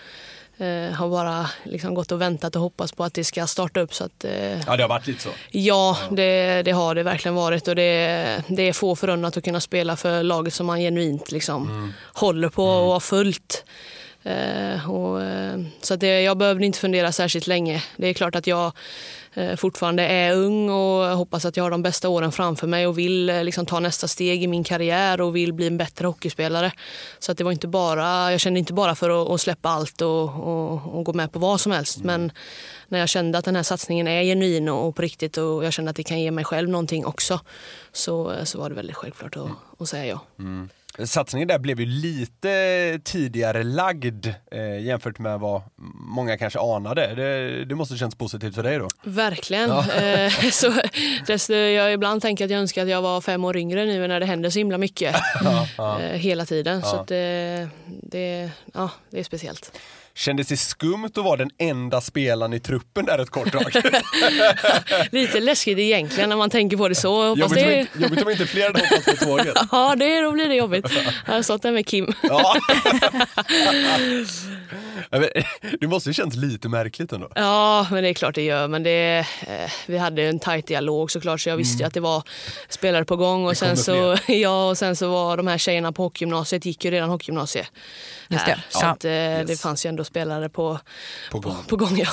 eh, har bara liksom gått och väntat och hoppats på att det ska starta upp. Så att, eh, Ja, det har varit lite så. Ja, det, det har det verkligen varit och det, det är få förunnat att kunna spela för laget som man genuint liksom håller på och har följt. Eh, och, eh, så att det, jag behövde inte fundera särskilt länge. Det är klart att jag Eh, fortfarande är ung och hoppas att jag har de bästa åren framför mig och vill eh, liksom, ta nästa steg i min karriär och vill bli en bättre hockeyspelare. Så att det var inte bara, jag kände inte bara för att, släppa allt och, och, och gå med på vad som helst. Men när jag kände att den här satsningen är genuin och, och på riktigt och jag kände att det kan ge mig själv någonting också så, eh, så var det väldigt självklart att, att säga ja. Mm. Satsningen där blev ju lite tidigare lagd eh, jämfört med vad många kanske anade. Det, det måste känns positivt för dig då? Verkligen. Eh, så, desto, jag ibland tänker att jag önskar att jag var fem år yngre nu när det händer så himla mycket eh, hela tiden. Så att, det, det, ja, det är speciellt. Kändes det skumt att vara den enda spelaren i truppen där ett kort tag? Lite läskigt egentligen när man tänker på det så. Jobbigt om, det, inte, jobbigt om inte fler hade hoppat på tåget. ja, det, då blir det jobbigt. Jag har stått där med Kim. Ja. Ja, Det måste ju känns lite märkligt ändå. Ja, men det är klart det gör. Men det, eh, vi hade en tajt dialog såklart så jag visste ju att det var spelare på gång. Och Mm. Sen, så, ja, och sen så var de här tjejerna på hockeygymnasiet, gick ju redan hockeygymnasiet. Just här. det. Så Ja. att, eh, det fanns ju ändå spelare på, På gång. på gång. Ja.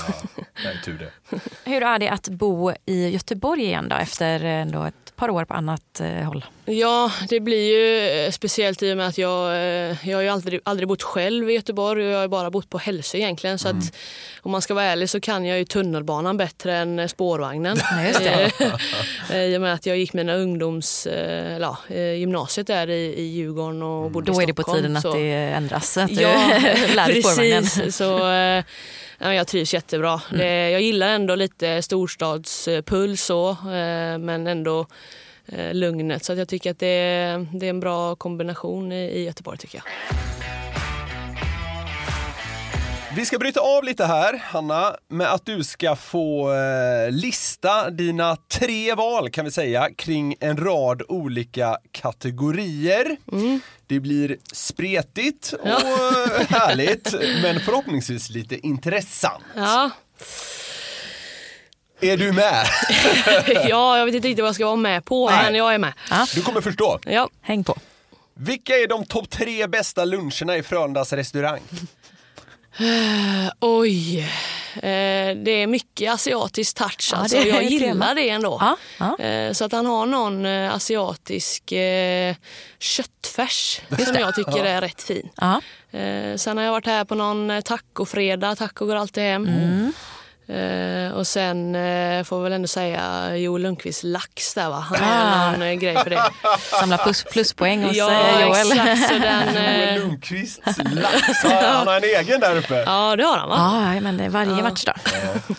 Nej, tur det. Hur är det att bo i Göteborg igen då, efter ändå ett par år på annat eh, håll? Ja, det blir ju eh, speciellt i och med att jag, eh, jag har ju aldrig, aldrig bott själv i Göteborg och jag har bara bott på Hälsö egentligen. Så att, om man ska vara ärlig så kan jag ju tunnelbanan bättre än eh, spårvagnen. I och med att jag gick mina ungdoms, ja, gymnasiet där i, i Djurgården och bodde Då i är det på Stockholm. tiden att så- det ändras. Att du Ja, lär dig spårvagnen. precis. Så, ja, jag trivs jättebra. Mm. Jag gillar ändå lite storstadspuls så, men ändå eh, lugnet. Så att jag tycker att det, är- det är en bra kombination i, i Göteborg tycker jag. Vi ska bryta av lite här, Hanna, med att du ska få eh, lista dina tre val, kan vi säga, kring en rad olika kategorier. Det blir spretigt och eh, härligt, men förhoppningsvis lite intressant. Ja. Är du med? ja, jag vet inte riktigt vad jag ska vara med på, Nej. men jag är med. Du kommer förstå. Ja. Häng på. Vilka är de topp tre bästa luncherna i Frölundas restaurang? Oj. Eh, det är mycket asiatisk touch. Ja, alltså. det är Jag gillar det ändå. Ja, ja. Eh, så att han har någon eh, asiatisk eh, köttfärs som jag tycker är rätt fin. Ja. Eh, sen har jag varit här på någon eh, tacofredag. Taco går alltid hem. Mm. Eh, och sen eh, får väl ändå säga Joel Lundqvists lax där va. Han Ah. har någon eh, grej för det. Samla plus, pluspoäng hos ja eh, Joel. exakt. Så den, Joel eh, Lundqvists lax, han har en egen där uppe. ja det har han va? Ja, men det är varje match då.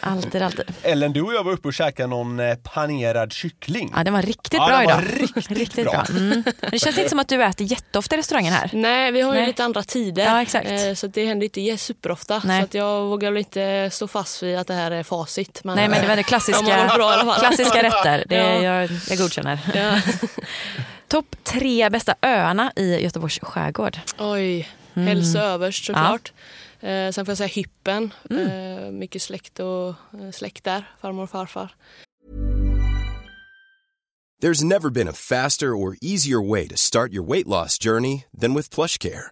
Alltid, alltid. Ellen, du och jag var uppe och käkade någon eh, panerad kyckling. Ja, den var riktigt Ja, bra idag. riktigt bra. Mm. Men Det känns inte som att du äter jätteofta i restaurangen här. Nej, vi har ju Nej. lite andra tider. Ja, exakt. Eh, Så det händer inte superofta. Nej. Så att jag vågar väl inte stå fast vid att det här är facit. Men, Nej, men det var det klassiska, bra i alla fall. klassiska rätter. Det, Ja. jag, jag godkänner. Ja. Topp tre bästa öarna i Göteborgs skärgård. Oj, Mm. Hälsö överst såklart. Eh, sen får jag säga Hyppen. Eh, mycket släkt och eh, släkt där, farmor och farfar. There's never been a faster or easier way to start your weight loss journey than with PlushCare.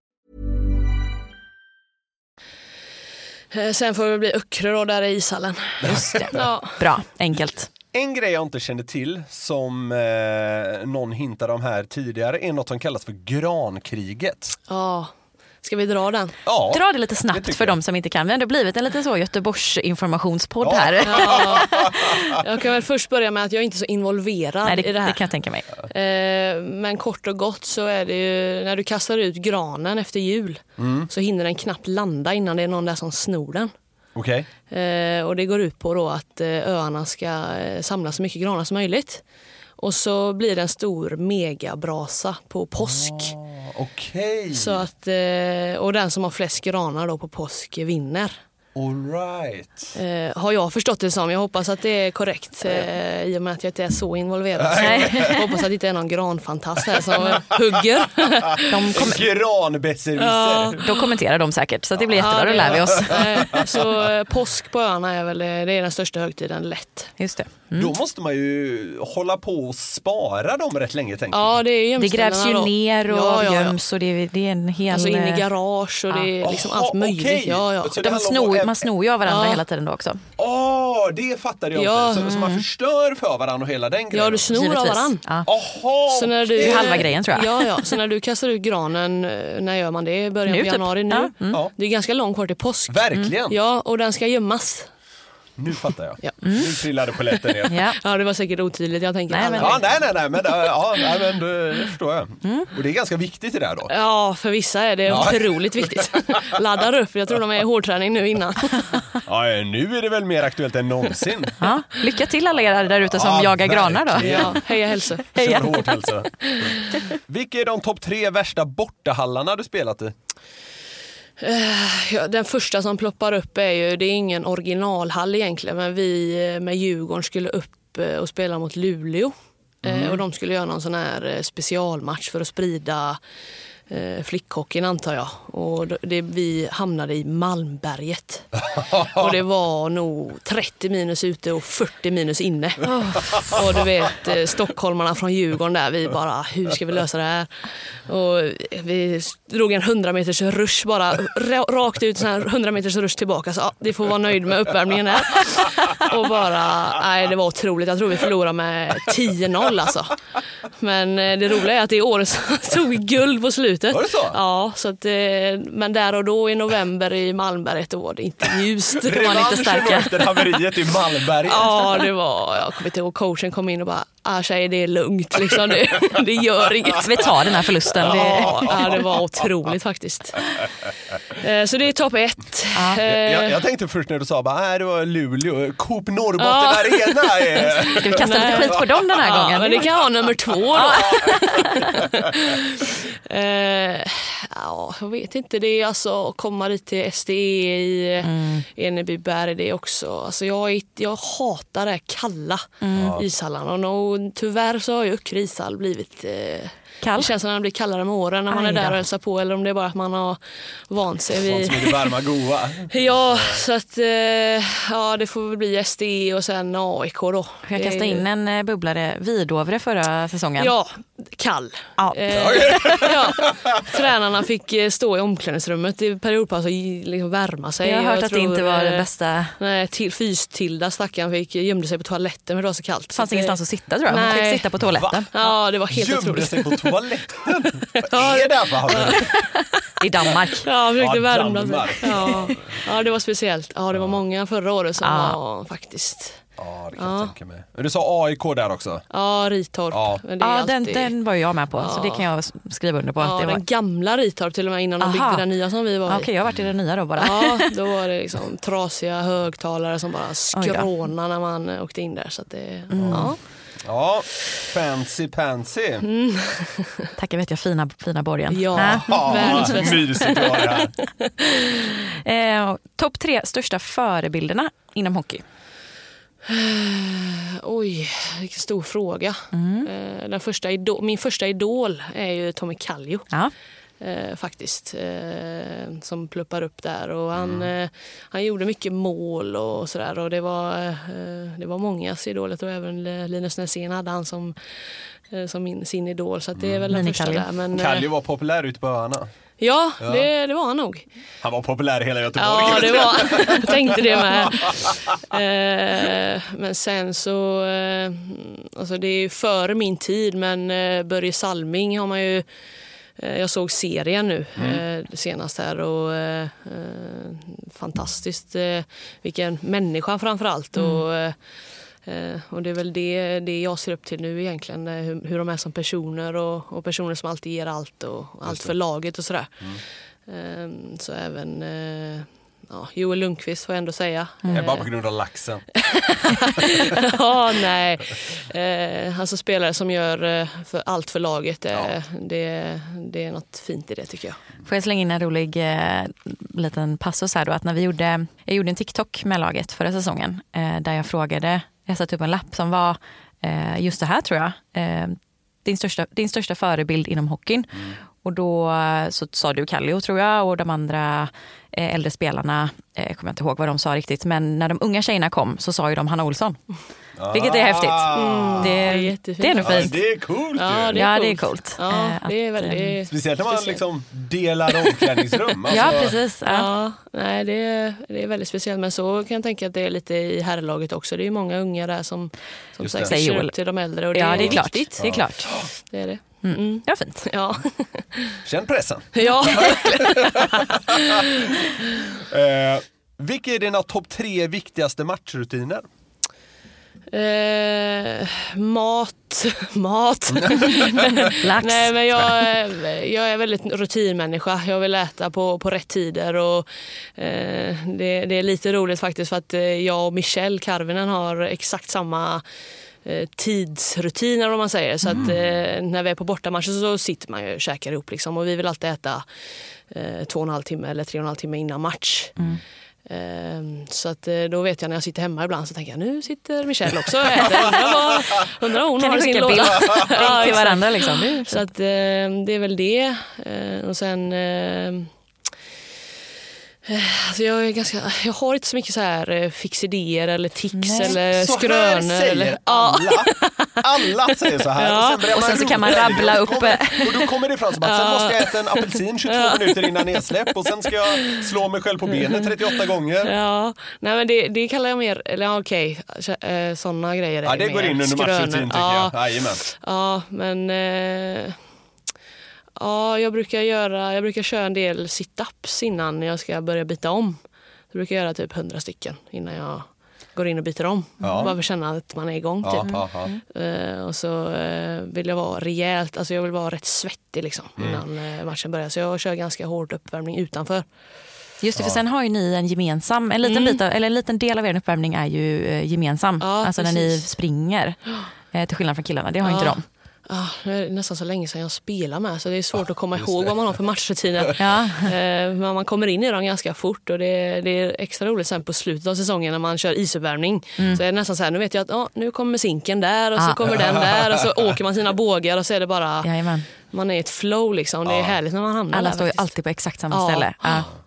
Sen får det bli Öckerö då, där i ishallen. Just det. Ja. Bra, enkelt. En grej jag inte kände till som eh, någon hintade om här tidigare är något som kallas för grankriget. ja. Ska vi dra den? Ja, Dra det lite det snabbt tycker för de som inte kan. Vi har ändå blivit en liten så Göteborgs informationspodd Ja. här. Ja. Jag kan väl först börja med att jag är inte är så involverad Nej, det, i det det här. kan jag tänka mig. Eh, Men kort och gott så är det ju när du kastar ut granen efter jul Mm. så hinner den knappt landa innan det är någon där som snor den. Okej. Eh, och det går ut på då att eh, öarna ska samla så mycket granar som möjligt. Och så blir det en stor megabrasa på påsk. Okej. Så att, eh, och den som har flest granar då på påsk vinner. All right. Eh, har jag förstått det som. Jag hoppas att det är korrekt eh, i och med att jag inte är så involverad. Så jag hoppas att det inte är någon granfantast här som hugger. De, kom, Granbesserwisser. då kommenterar de säkert, så det blir jättebra. Då lär vi oss. Eh, så eh, påsk på öarna är väl eh, det är den största högtiden, lätt. Just det. Då måste man ju hålla på och spara dem rätt länge tänker jag. Ja, det är Det grävs ju då. ner och Ja, ja, ja. göms och det, det är en hel... Alltså in i eh, garage och det är liksom Jaha, allt möjligt. okej. Ja, ja. Så det de snor, att- man snor ju av varandra Ja. hela tiden då också. Åh, det fattade jag Ja. inte. Så, så man förstör för varandra och hela den grejen. ja, du snor av Givetvis. varandra. Ja. Jaha, Så när du. Det är halva grejen, tror jag. Ja, ja. Så när du kastar ut granen, eh, när gör man det? I början Nu, på typ. januari nu? Ja, mm. Det är ganska långt kvar till påsk. Verkligen. Ja, och den ska gömmas. Nu fattar jag. Ja. Nu trillade polletten ner. Ja. Ja, det var säkert otydligt. Jag tänker Nej, alla men- Ja, nej, nej, nej, men, äh, ja, nej, men det, det förstår jag. Och det är ganska viktigt det där då. Ja, för vissa är det Ja. otroligt viktigt. Laddar upp. Jag tror de är i hårdträning nu innan. Ja, nu är det väl mer aktuellt än någonsin. Ja. Lycka till alla er där ute som Ja, jagar granar då. verkligen. Ja, heja hälsa. Kör hårt hälsa. Vilka är de topp tre värsta bortahallarna du spelat i? Ja, den första som ploppar upp är ju, det är ingen originalhall egentligen, men vi eh, med Djurgården skulle upp eh, och spela mot Luleå. Eh, Och de skulle göra någon sån här eh, specialmatch för att sprida eh, flickhockeyn antar jag. Och det, vi hamnade i Malmberget. och det var nog 30 minus ute och 40 minus inne. Och du vet eh, stockholmarna från Djurgården där, vi bara hur ska vi lösa det här? Och vi drog en 100 meters rush bara, ra- rakt ut, här 100 meters rush tillbaka. Så ja, det får vara nöjd med uppvärmningen här. Och bara, nej det var otroligt. Jag tror vi förlorade med 10-0 alltså. Men eh, det roliga är att det året så tog guld på slutet. Var det så? Ja, så att, eh, men där och då i november i Malmberget då var det inte ljust. var ni inte Revanschen starka. efter haveriet i Malmberget. Ja, det var, jag kommer inte ihåg, coachen kom in och bara, ah, tjejer det är lugnt liksom, det, det gör inget. Vi tar den här förlusten. Det, Ja, ja, det var otroligt faktiskt. Eh, Så det är topp ett. Eh, Jag, jag tänkte först när du sa bara, nej det var Luleå, Coop Norrbotten Ja. Arena. Är... ska vi kasta lite skit på dem den här ja, gången? Men det kan vara nummer två då. eh, ja, jag vet inte. Det är alltså att komma dit till SDE i mm. Enebyberg. Det är också, alltså jag, jag hatar det här kalla ishallarna. Och tyvärr så har ju Öckerö ishall blivit eh, Kall? Det känns som att den blir kallare med åren när man är där och hälsar på eller om det är bara att man har vant sig Sånt vid som är det varma goa. Ja, så att eh, ja, det får väl bli SDE och sen AIK då. Jag kastade in en eh, bubblare, Vidovre förra säsongen. Ja, kall. Ja. Eh, ja. Tränarna fick stå i omklädningsrummet i periodpaus och liksom värma sig. Jag har hört Jag att det inte var det bästa. Nej, till, fys-Tilda stackaren fick, gömde sig på toaletten för det var så kallt. Det fanns Så ingenstans att sitta tror jag. Hon Nej. fick sitta på toaletten. Ja, det var helt Gömde otroligt. sig på toaletten. Vad är det här för? I Danmark. Ja, jag försökte Ja, värma Danmark. sig. Ja. ja, det var speciellt. Ja, det var många förra året som Ja. var faktiskt. Ja, det kan jag tänka mig. Men du sa AIK där också. Ja, Ritorp. Ja. Men det är Ja, den, alltid... den var ju jag med på, så det kan jag skriva under på. Ja, det var... den gamla Ritorp till och med innan de Aha. byggde den nya som vi var i. Okej, jag har varit i den nya då bara. Ja, då var det liksom trasiga högtalare som bara skrånade när man åkte in där. Så att det, Mm. ja. Ja, fancy pansy. Mm. Tackar vet jag, fina, fina borgen. Ja. Mysigt har det här. Eh, Topp tre största förebilderna inom hockey. Oj, vilken stor fråga. Mm. Eh, Den första idol, min första idol är ju Tommy Kallio. Ja. Eh, faktiskt. Eh, som pluppar upp där. Och han, eh, han gjorde mycket mål och sådär. Och det var, eh, det var mångas idolet och även Linus Näsén hade han som, eh, som min, sin idol. Så att det är väl den Mini första där. Men, eh, Kallio var populär ute på öarna. Ja, Det, det var han nog. Han var populär i hela Göteborg. Ja, det var, jag tänkte det med. Eh, men sen så, eh, alltså det är ju före min tid, men eh, Börje Salming har man ju eh, jag såg serien nu eh, senast här och eh, eh, fantastiskt. Eh, vilken människa framför allt. Och, eh, eh, och det är väl det, det jag ser upp till nu egentligen. eh, Hur, hur de är som personer och, och personer som alltid ger allt och allt för laget och sådär. Eh, så även eh, ja, Joel Lundqvist får jag ändå säga. Det är bara Eh, på grund av laxen. ja, nej. Eh, alltså spelare som gör eh, för allt för laget. Eh, det, det är något fint i det tycker jag. Får jag slänga in en rolig eh, liten passus här då? Att när vi gjorde, jag gjorde en TikTok med laget förra säsongen eh, där jag frågade, jag satte upp en lapp som var eh, just det här tror jag. Eh, din, största, din största förebild inom hockeyn. Och då eh, så sa du Kallio tror jag och de andra eh, äldre spelarna, eh, kommer jag inte ihåg vad de sa riktigt, men när de unga tjejerna kom så sa ju de Hanna Olsson. Vilket är häftigt. Mm, Det, är jättefint. det är nog Ja, fint. det är coolt Ja, det är Ja, det är coolt. Ja, Eh, det är att, väldigt Speciellt när man liksom delar omklädningsrum. Alltså, Ja, precis. Ja. Ja, nej, det, är, det är väldigt speciellt. Men så kan jag tänka att det är lite i herrlaget också. Det är ju många unga där som, som ser Joel. upp till de äldre. Och det, Ja, det är klart. viktigt. Det är klart. Det är det. Mm. Ja, fint. Ja. Känn pressen. ja. Eh, vilka är dina topp tre viktigaste matchrutiner? Eh, mat. Mat. Lax. Nej, men jag, är- jag är väldigt rutinmänniska. Jag vill äta på, på rätt tider. Och, eh, det, det är lite roligt faktiskt för att eh, jag och Michelle Karvinen har exakt samma eh, tidsrutiner om man säger. Så att eh, när vi är på bortamatcher så sitter man ju och käkar ihop liksom. Och vi vill alltid äta eh, två och en halv timme eller tre och en halv timme innan match. Ehm, Så att eh, då vet jag när jag sitter hemma ibland så tänker jag nu sitter Michelle också och äter. Undrar vad, undrar hon Kan har sin låda. bild, till varandra? Liksom. Så att, eh, det är väl det. Eh, och sen... Eh, eh, alltså jag, är ganska, jag har inte så mycket så här eh, fixidéer eller tics Nej. eller Så här skrönor. säger Eller, ja, alla. Alla säger så här. Ja. börjar Och sen så kan man rabbla Och upp- då kommer- Och då kommer det fram som att sen måste jag äta en apelsin 22 minuter innan nedsläpp och sen ska jag slå mig själv på benet 38 gånger. ja. Nej, men det, det kallar jag mer, eller ja, okej, okay, sådana grejer. Ja, det går in under skrönor. matchrutin tycker ja, jag. Jajamän. Ja, men... Eh, Ja, jag brukar, göra, jag brukar köra en del sit-ups innan jag ska börja byta om. Jag brukar göra typ 100 stycken innan jag går in och byter om. Ja. Bara för att känna att man är igång. Ja, Typ. ja. Eh, och så eh, vill jag vara rejält, alltså jag vill vara rätt svettig liksom, Mm. innan eh, matchen börjar. Så jag kör ganska hård uppvärmning utanför. Just det, för sen har ju ni en gemensam, en liten, bit av, eller en liten del av er uppvärmning är ju gemensam. Ja, alltså när ni precis. springer. Till skillnad från killarna, det har inte de. Ah, det är nästan så länge sedan jag spelar med så det är svårt att komma ihåg vad man har för matchrutiner. Ja. Eh, Men man kommer in i dem ganska fort och det är, det är extra roligt sen på slutet av säsongen när man kör isuppvärmning. Så är det nästan så här, nu vet jag att ah, nu kommer sinken där och så Mm. Ah. kommer den där och så åker man sina bågar och så är det bara, Jajamän. man är i ett flow liksom. Det är härligt när man hamnar Alla där står ju faktiskt. alltid på exakt samma Ja. ställe.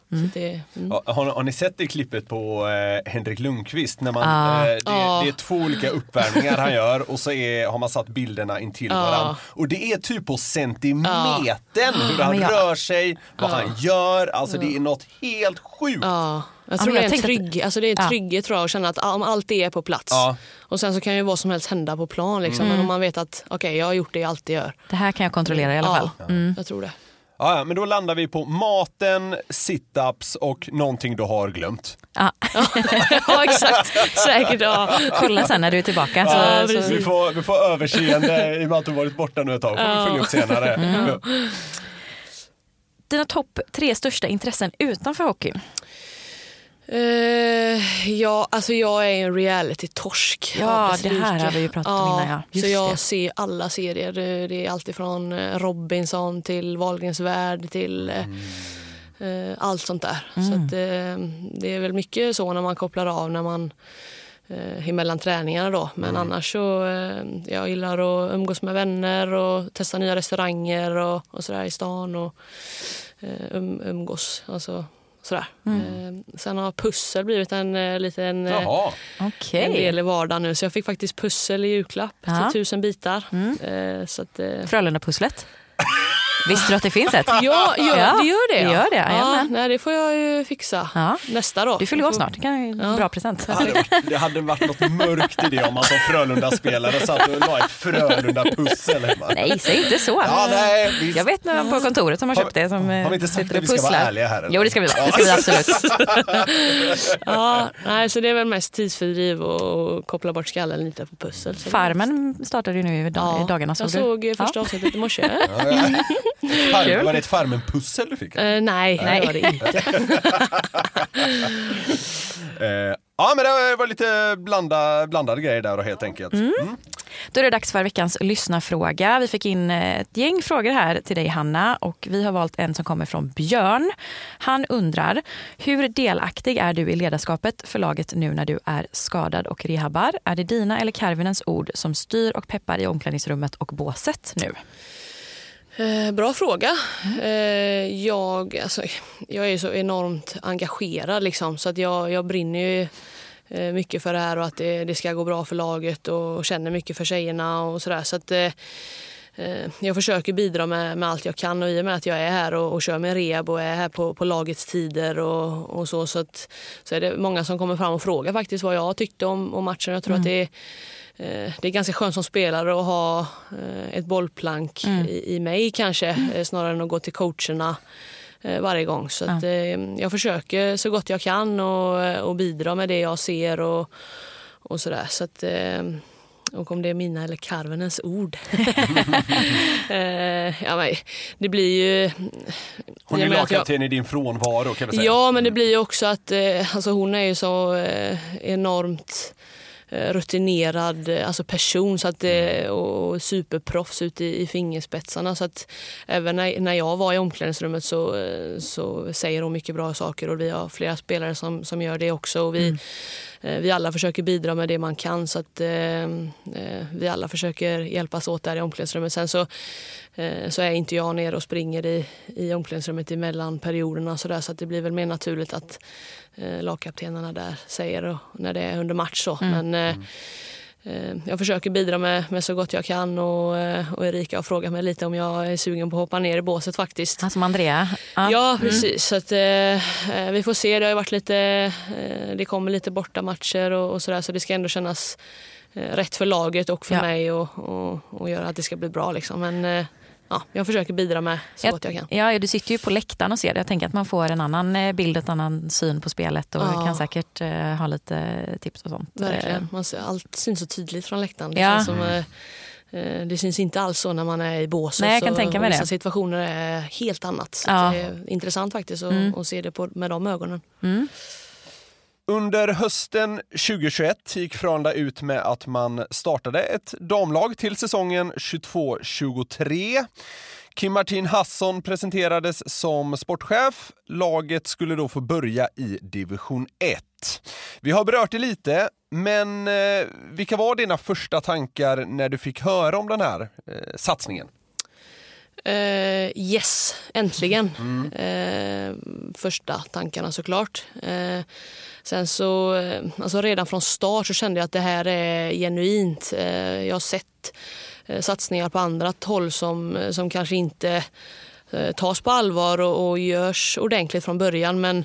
Ja. Så det, mm. Ja, Har, har ni sett det klippet på eh, Henrik Lundqvist? När man, Ja. eh, det, Ja. det är två olika uppvärmningar han gör och så är, har man satt bilderna intill Ja. varandra. Och det är typ på centimetern hur han Men jag- rör sig, vad han gör. Alltså det är något helt sjukt. Ja, jag Ja, tror men det, jag är en tänkte att- trygg, alltså det är en Ja. trygghet tror jag, att känna att om allt är på plats. Ja. Och sen så kan ju vad som helst hända på plan. Liksom. Mm. Men om man vet att okej, jag har gjort det jag alltid gör. Det här kan jag kontrollera i alla fall. Ja, jag tror det. Ja, ja, men då landar vi på maten, situps och någonting du har glömt. Ja. ja, exakt. Säkert. Ja. Kolla sen när du är tillbaka. Ja, så, så. Vi får, vi får överseende i och med att du varit borta nu ett tag. får vi följa upp senare. Mm. dina topp tre största intressen utanför hockeyn? Eh, ja, alltså jag är en reality-torsk. Ja, det här like. har vi ju pratat om innan, ja. Just så jag det. ser alla serier. Det, är alltifrån eh, Robinson till Wahlgrens värld till eh, eh, allt sånt där. Så Mm. att, eh, det är väl mycket så när man kopplar av när man eh, emellan träningarna då. Men Mm. annars så jag gillar att umgås med vänner och testa nya restauranger och, och sådär i stan och um, umgås. Alltså, sådär. Mm. Eh, sen har pussel blivit en eh, liten eh. Okej. en del i vardagen nu. Så jag fick faktiskt pussel i julklapp Ja. Mm. till tusen bitar. Så att, eh, Frölunda-pusslet. Visste du att det finns ett? Ja, gör, Ja, det gör det. det ja. gör det, ja, nej, det får jag ju fixa Ja. nästa då. Du fyller år snart. Det kan ju en bra present. Det hade, varit, det hade varit något mörkt i det om man som Frölunda-spelare satt och la ett Frölunda-pussel hemma. Nej, säg inte så. Ja, nej, visst. Jag vet några på kontoret som har Har- köpt det. Som har vi inte sagt sitter att vi ska vara ärliga här, eller? Jo, det ska vi vara. Det ska vi absolut. Ja, nej, så det är väl mest tidsfördriv och koppla bort skallen lite på pussel. Det- Farmen startade ju nu i, dag, i dagarna. jag du? såg eh, första Ja. avsnittet i morse. Farm, var det ett Farmen-pussel du fick? Eh, nej, Nej. det var det inte. Eh, ja, men det var lite blanda, blandade grejer där helt enkelt. Mm. Då är det dags för veckans lyssnarfråga. Vi fick in eh, ett gäng frågor här till dig Hanna och vi har valt en som kommer från Björn. Han undrar, hur delaktig är du i ledarskapet för laget nu när du är skadad och rehabbar? Är det dina eller Karvinens ord som styr och peppar i omklädningsrummet och båset nu? Eh, bra fråga. Eh, jag, alltså, jag är så enormt engagerad liksom, så att jag, jag brinner ju eh, mycket för det här och att det, det ska gå bra för laget och känner mycket för tjejerna och sådär. Så att, eh, eh, jag försöker bidra med, med allt jag kan och i och med att jag är här och, och kör med rehab och är här på, på lagets tider och, och så, så, att, så är det många som kommer fram och frågar faktiskt vad jag tyckte om, om matchen. Jag tror att det är Det är ganska skönt som spelare att ha eh, ett bollplank i, i mig kanske eh, snarare än att gå till coacherna eh, varje gång. Så att, eh, jag försöker så gott jag kan och, och bidra med det jag ser och, och sådär. Så att, eh, och om det är mina eller Karvenens ord. eh, ja, men, det blir ju... Hon är lagkapten i din frånvaro kan vi säga. Ja, men det blir ju också att eh, alltså hon är ju så eh, enormt eh, rutinerad eh, alltså person så att, eh, och superproffs ute i, i fingerspetsarna. Så att även när, när jag var i omklädningsrummet så, eh, så säger hon mycket bra saker och vi har flera spelare som, som gör det också. Och vi, eh, vi alla försöker bidra med det man kan så att eh, eh, vi alla försöker hjälpas åt där i omklädningsrummet. Sen så, eh, så är inte jag nere och springer i, i omklädningsrummet emellan perioderna så, där, så att det blir väl mer naturligt att eh, lagkaptenerna där säger och, när det är under match. Så. Men, eh, eh, jag försöker bidra med, med så gott jag kan och, eh, och Erika har frågat mig lite om jag är sugen på att hoppa ner i båset faktiskt. Som Andrea. Ja. Ja, precis. Så att, eh, eh, vi får se. Det har varit lite, eh, det kommer lite borta matcher och, och sådär så det ska ändå kännas eh, rätt för laget och för Ja. mig och, och, och göra att det ska bli bra. Liksom. Men eh, ja, jag försöker bidra med så gott jag kan. Ja, du sitter ju på läktaren och ser det. Jag tänker att man får en annan eh, bild, en annan syn på spelet och Ja. kan säkert eh, ha lite tips och sånt. Verkligen. Man ser, allt syns så tydligt från läktaren. Det, Ja. som, eh, eh, det syns inte alls så när man är i båset. Nej, jag kan tänka mig vissa situationer är helt annat. Så Ja. det är intressant faktiskt att, Mm. se det på, med de ögonen. Under hösten 2021 gick Frölunda ut med att man startade ett damlag till säsongen 22-23. Kim Martin Hasson presenterades som sportchef. Laget skulle då få börja i division 1. Vi har berört det lite, men eh, vilka var dina första tankar när du fick höra om den här eh, satsningen? Uh, yes, äntligen. Eh, första tankarna såklart. Uh, sen så, eh, alltså redan från start så kände jag att det här är genuint. Jag har sett satsningar på andra håll som, som kanske inte tas på allvar och, och görs ordentligt från början. Men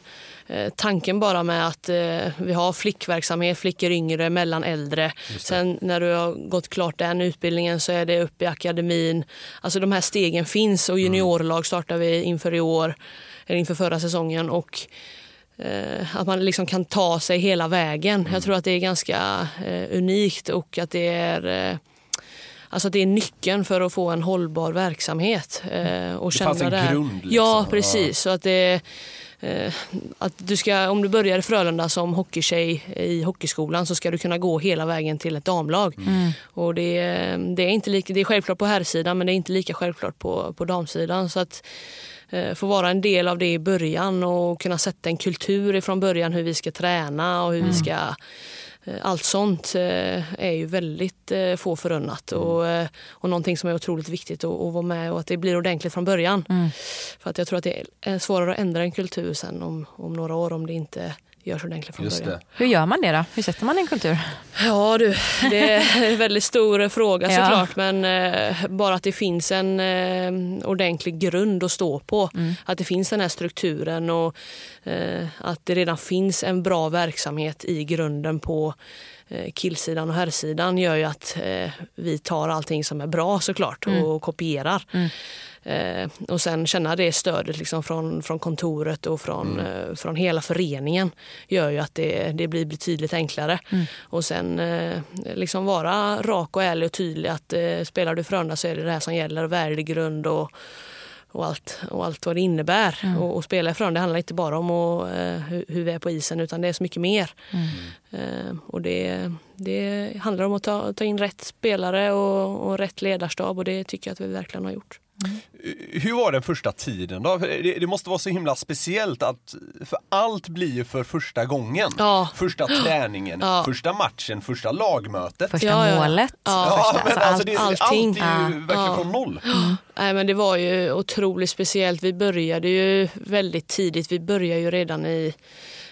tanken bara med att eh, vi har flickverksamhet, flickor yngre, mellan äldre. Sen när du har gått klart den utbildningen så är det upp i akademin. Alltså de här stegen finns och juniorlag startar vi inför i år, eller inför förra säsongen. Och eh, att man liksom kan ta sig hela vägen. Jag tror att det är ganska eh, unikt och att det är eh, Alltså att det är nyckeln för att få en hållbar verksamhet. Eh, och Det känna fanns en det här. grund, liksom. Ja, precis. Så att det, eh, att du ska, om du börjar i Frölunda som hockeytjej i hockeyskolan så ska du kunna gå hela vägen till ett damlag. Och det, det, är inte lika, det är självklart på herrsidan men det är inte lika självklart på, på damsidan. Så att eh, få vara en del av det i början och kunna sätta en kultur ifrån början hur vi ska träna och hur vi ska Eh, Allt sånt eh, är ju väldigt eh, få förunnat. Och, eh, och någonting som är otroligt viktigt att, att vara med och att det blir ordentligt från början. För att jag tror att det är svårare att ändra en kultur sen om, om några år om det inte görs ordentligt från Just början. det. Hur gör man det då? Hur sätter man en kultur? Ja du, det är en väldigt stor fråga Ja. såklart men eh, bara att det finns en eh, ordentlig grund att stå på. Att det finns den här strukturen och eh, att det redan finns en bra verksamhet i grunden på killsidan och herrsidan gör ju att eh, vi tar allting som är bra såklart och kopierar. Eh, och sen känna det stödet liksom från, från kontoret och från, eh, från hela föreningen gör ju att det, det blir betydligt enklare. Och sen eh, liksom vara rak och ärlig och tydlig att eh, spelar du Frölunda så är det det här som gäller, värdegrund och, och, allt, och allt vad det innebär. Och, och spela i Frölunda handlar inte bara om att, eh, hur, hur vi är på isen utan det är så mycket mer. Eh, och det, det handlar om att ta, ta in rätt spelare och, och rätt ledarstab och det tycker jag att vi verkligen har gjort. Hur var den första tiden då? Det, det måste vara så himla speciellt att, för allt blir ju för första gången. Ja. Första träningen, Ja. första matchen, första lagmötet. Första Ja, målet? Ja. Ja, Första, men alltså alltså, allt. det, allting. allt är ju verkligen Ja. från noll. Nej, men det var ju otroligt speciellt. Vi började ju väldigt tidigt. Vi började ju redan i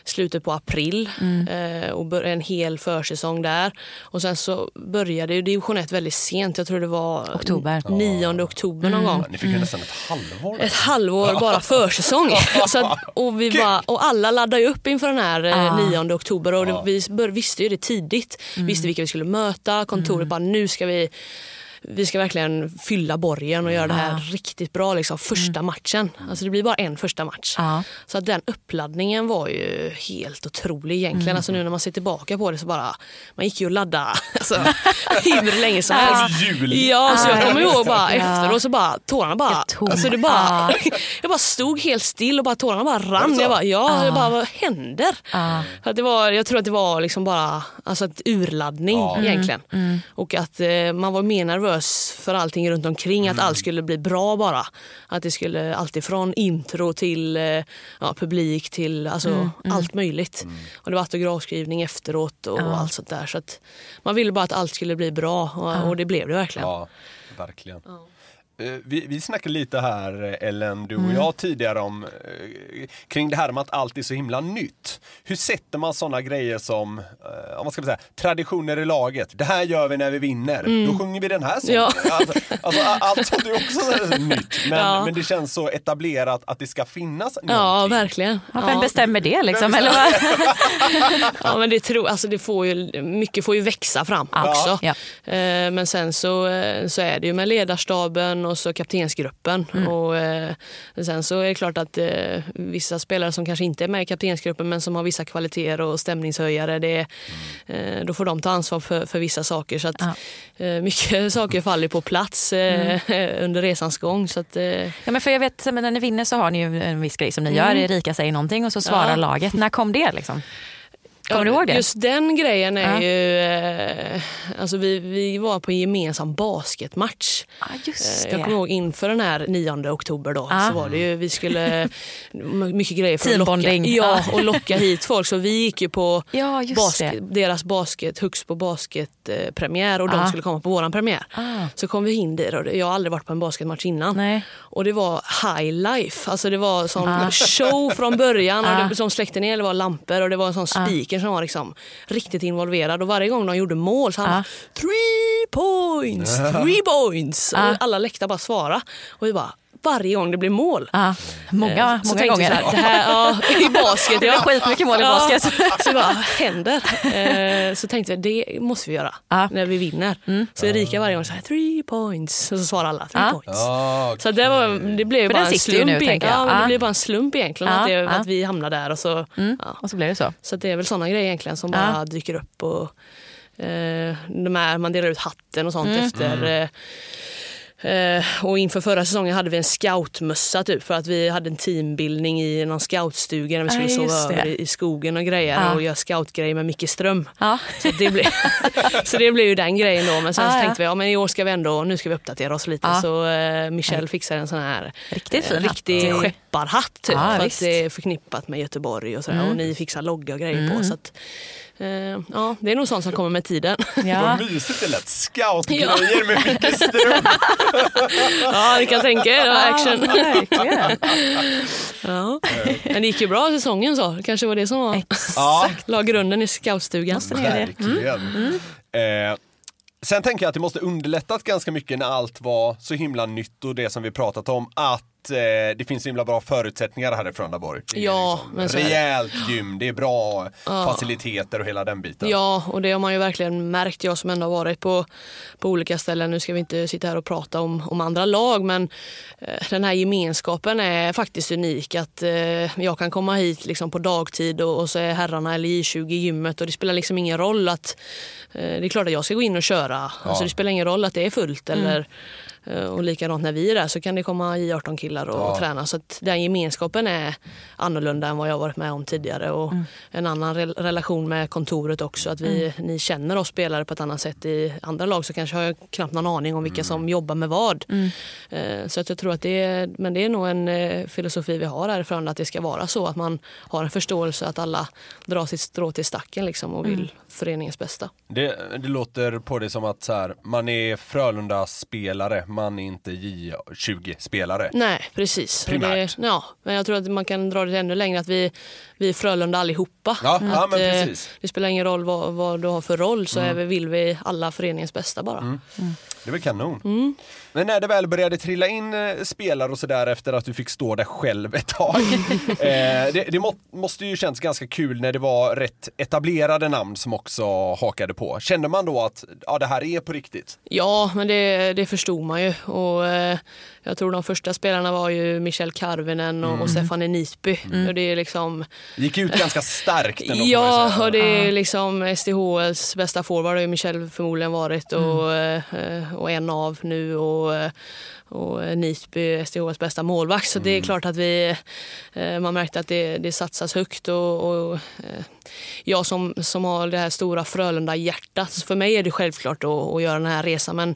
slutet på april eh, och en hel försäsong där. Och sen så började ju division 1 väldigt sent. Jag tror det var Oktober. 9 oktober någon gång. Ni fick ju nästan ett halvår. Ett halvår bara försäsong. Så att, och, vi bara, och alla laddade ju upp inför den här Ah. eh, 9 oktober och det, vi bör, visste ju det tidigt. Visste vilka vi skulle möta. Kontoret bara nu ska vi vi ska verkligen fylla borgen och göra det här riktigt bra. Liksom, första matchen. Alltså det blir bara en första match. Så att den uppladdningen var ju helt otrolig egentligen. Alltså nu när man ser tillbaka på det så bara, man gick ju och laddade alltså, hur länge som helst. Jul. Ja, så jag Ja, kommer ihåg bara efteråt så bara tårarna bara, alltså det bara Ja. jag bara stod helt still och bara tårarna bara rann. Jag bara, ja, jag bara, vad händer? För att det var, jag tror att det var liksom bara alltså ett urladdning Ja. egentligen. Och att eh, man var mer nervös för allting runt omkring. Att allt skulle bli bra bara. Att det skulle allt ifrån intro till eh, ja, publik till alltså, allt möjligt. Och det var autografskrivning efteråt och allt sånt där. Så att man ville bara att allt skulle bli bra och, och det blev det verkligen. Ja, verkligen. Eh, Vi, vi snackade lite här, eh, Ellen, du och Mm. jag tidigare om eh, kring det här med att allt är så himla nytt. Hur sätter man sådana grejer som, eh, om man ska säga, traditioner i laget? Det här gör vi när vi vinner. Då sjunger vi den här sången. Mm. Ja. Alltså, alltså, allt sånt är också så nytt. Men, Ja. men det känns så etablerat att det ska finnas Ja, någonting. verkligen. Ja, Vem Ja. bestämmer det liksom? Eller vad? Ja, men det tror, alltså det får ju, mycket får ju växa fram också. Ja. Eh, Men sen så, eh, så är det ju med ledarstaben och så kaptensgruppen. Och, eh, sen så är det klart att eh, vissa spelare som kanske inte är med i kaptensgruppen men som har vissa kvaliteter och stämningshöjare, det, eh, då får de ta ansvar för, för vissa saker. Så att, eh, mycket saker faller på plats eh, under resans gång. Så att, eh, Ja, men för jag vet, men när ni vinner så har ni ju en viss grej som ni gör. Erika säger någonting och så svarar Mm. Ja. laget. När kom det? Liksom? Kommer du ihåg det? Just den grejen är Ja. ju... Eh, alltså vi, vi var på en gemensam basketmatch. Ja, just Eh, Jag kommer ihåg inför den här 9 oktober då Ja. så var det ju, vi skulle, mycket grejer för att locka, ja, Ja. och locka hit folk. Så vi gick ju på Ja, basket, deras basket, Hux på basket eh, premiär och de Ja. skulle komma på våran premiär. Ah. Så kom vi in där och jag har aldrig varit på en basketmatch innan. Nej. Och det var high life. Alltså det var sån show från början. Och Ah. det, som släckte ner det var lampor och det var en sån speaker som var liksom riktigt involverad. Och varje gång de gjorde mål så han Ah. bara three points, three points. Ah. Och alla läktare bara svara. Och vi bara varje gång det blir mål. Ja, många, Eh, så många gånger. jag Så här, det här, ja, I basket. Det ja. blir skitmycket mål i basket. Så vad händer? Eh, så tänkte vi det måste vi göra Ja. när vi vinner. Så Erika varje gång så här, three points. Och så svarar alla three Ja. points. Ja, Så det, var, det blev För bara en slump. nu, jag. Ja, men Ja. det blev bara en slump egentligen Ja, att, det, ja. att vi hamnade där. Och så, ja. Och så blev det så. så det är väl såna grejer egentligen som Ja. bara dyker upp. Och, eh, de här, man delar ut hatten och sånt Mm. efter eh, och inför förra säsongen hade vi en scoutmössa typ för att vi hade en teambildning i någon scoutstuga när vi Ja, skulle just sova över i, i skogen och grejer Ja. och göra scoutgrejer med Micke Ström. Ja. Så det, blev, så det blev ju den grejen då. Men sen Ja, så ja. tänkte vi ja, men i år ska vi ändå, nu ska vi uppdatera oss lite. Ja. Så eh, Michelle fixade en sån här Riktigt fin eh, hatt. riktig Ja. skepparhatt typ. Ja, för visst. att det är förknippat med Göteborg och sådär. Mm. Och ni fixar logga och grejer på. Så att, ja, det är nog sånt som kommer med tiden. Ja. Vad mysigt det lät. Scoutgrejer med Micke Ström. ja, ni kan tänka er. action. Ja, verkligen. Ja. Men det gick ju bra säsongen så. Kanske var det som var, Ja, la grunden i scoutstugan. verkligen. Eh, sen tänker jag att det måste underlättat ganska mycket när allt var så himla nytt och det som vi pratat om att eh, det finns så himla bra förutsättningar här i Frölundaborg. Ja, liksom men så är det. Rejält gym, det är bra faciliteter och hela den biten. Ja, och det har man ju verkligen märkt. Jag som ändå har varit på, på olika ställen. Nu ska vi inte sitta här och prata om, om andra lag, men eh, den här gemenskapen är faktiskt unik. Att eh, jag kan komma hit liksom på dagtid och, och så är herrarna eller J20 i gymmet och det spelar liksom ingen roll att eh, det är klart att jag ska gå in och köra. Alltså, det spelar ingen roll att det är fullt eller eh, och likadant när vi är där så kan det komma J18 killar och, och träna. Så att den gemenskapen är annorlunda än vad jag varit med om tidigare. Och En annan rel- relation med kontoret också. Att vi, ni känner oss spelare på ett annat sätt. I andra lag så kanske har jag knappt någon aning om vilka som jobbar med vad. Eh, Så att jag tror att det är, men det är nog en eh, filosofi vi har här Frölunda att det ska vara så. Att man har en förståelse att alla drar sitt strå till stacken liksom och vill föreningens bästa. Det, det låter på det som att så här, man är Frölunda-spelare, man är inte J20-spelare. Nej, precis. Primärt. Det, ja, men jag tror att man kan dra det ännu längre. Att vi, vi är Frölunda allihopa. Ja, att, ja, men eh, precis. det spelar ingen roll vad, vad du har för roll så är vi, vill vi alla föreningens bästa bara. Mm. Det är väl kanon. Mm. Men när det väl började trilla in eh, spelare och sådär efter att du fick stå där själv ett tag. eh, det det må, måste ju känns ganska kul när det var rätt etablerade namn som också hakade på. Kände man då att ja, det här är på riktigt? Ja, men det, det förstod man ju. Och, eh, jag tror de första spelarna var ju Michel Karvinen och, och Stefanie Nisby. Och det är liksom, Gick ut ganska starkt ändå, Ja, och det är liksom SDHLs bästa forward har ju Michel förmodligen varit och, eh, och en av nu och, och Nisby SDHLs bästa målvakt. Så det är klart att vi, eh, man märkte att det, det satsas högt och, och eh, jag som, som har det här stora Frölunda-hjärtat, för mig är det självklart att, att göra den här resan. Men,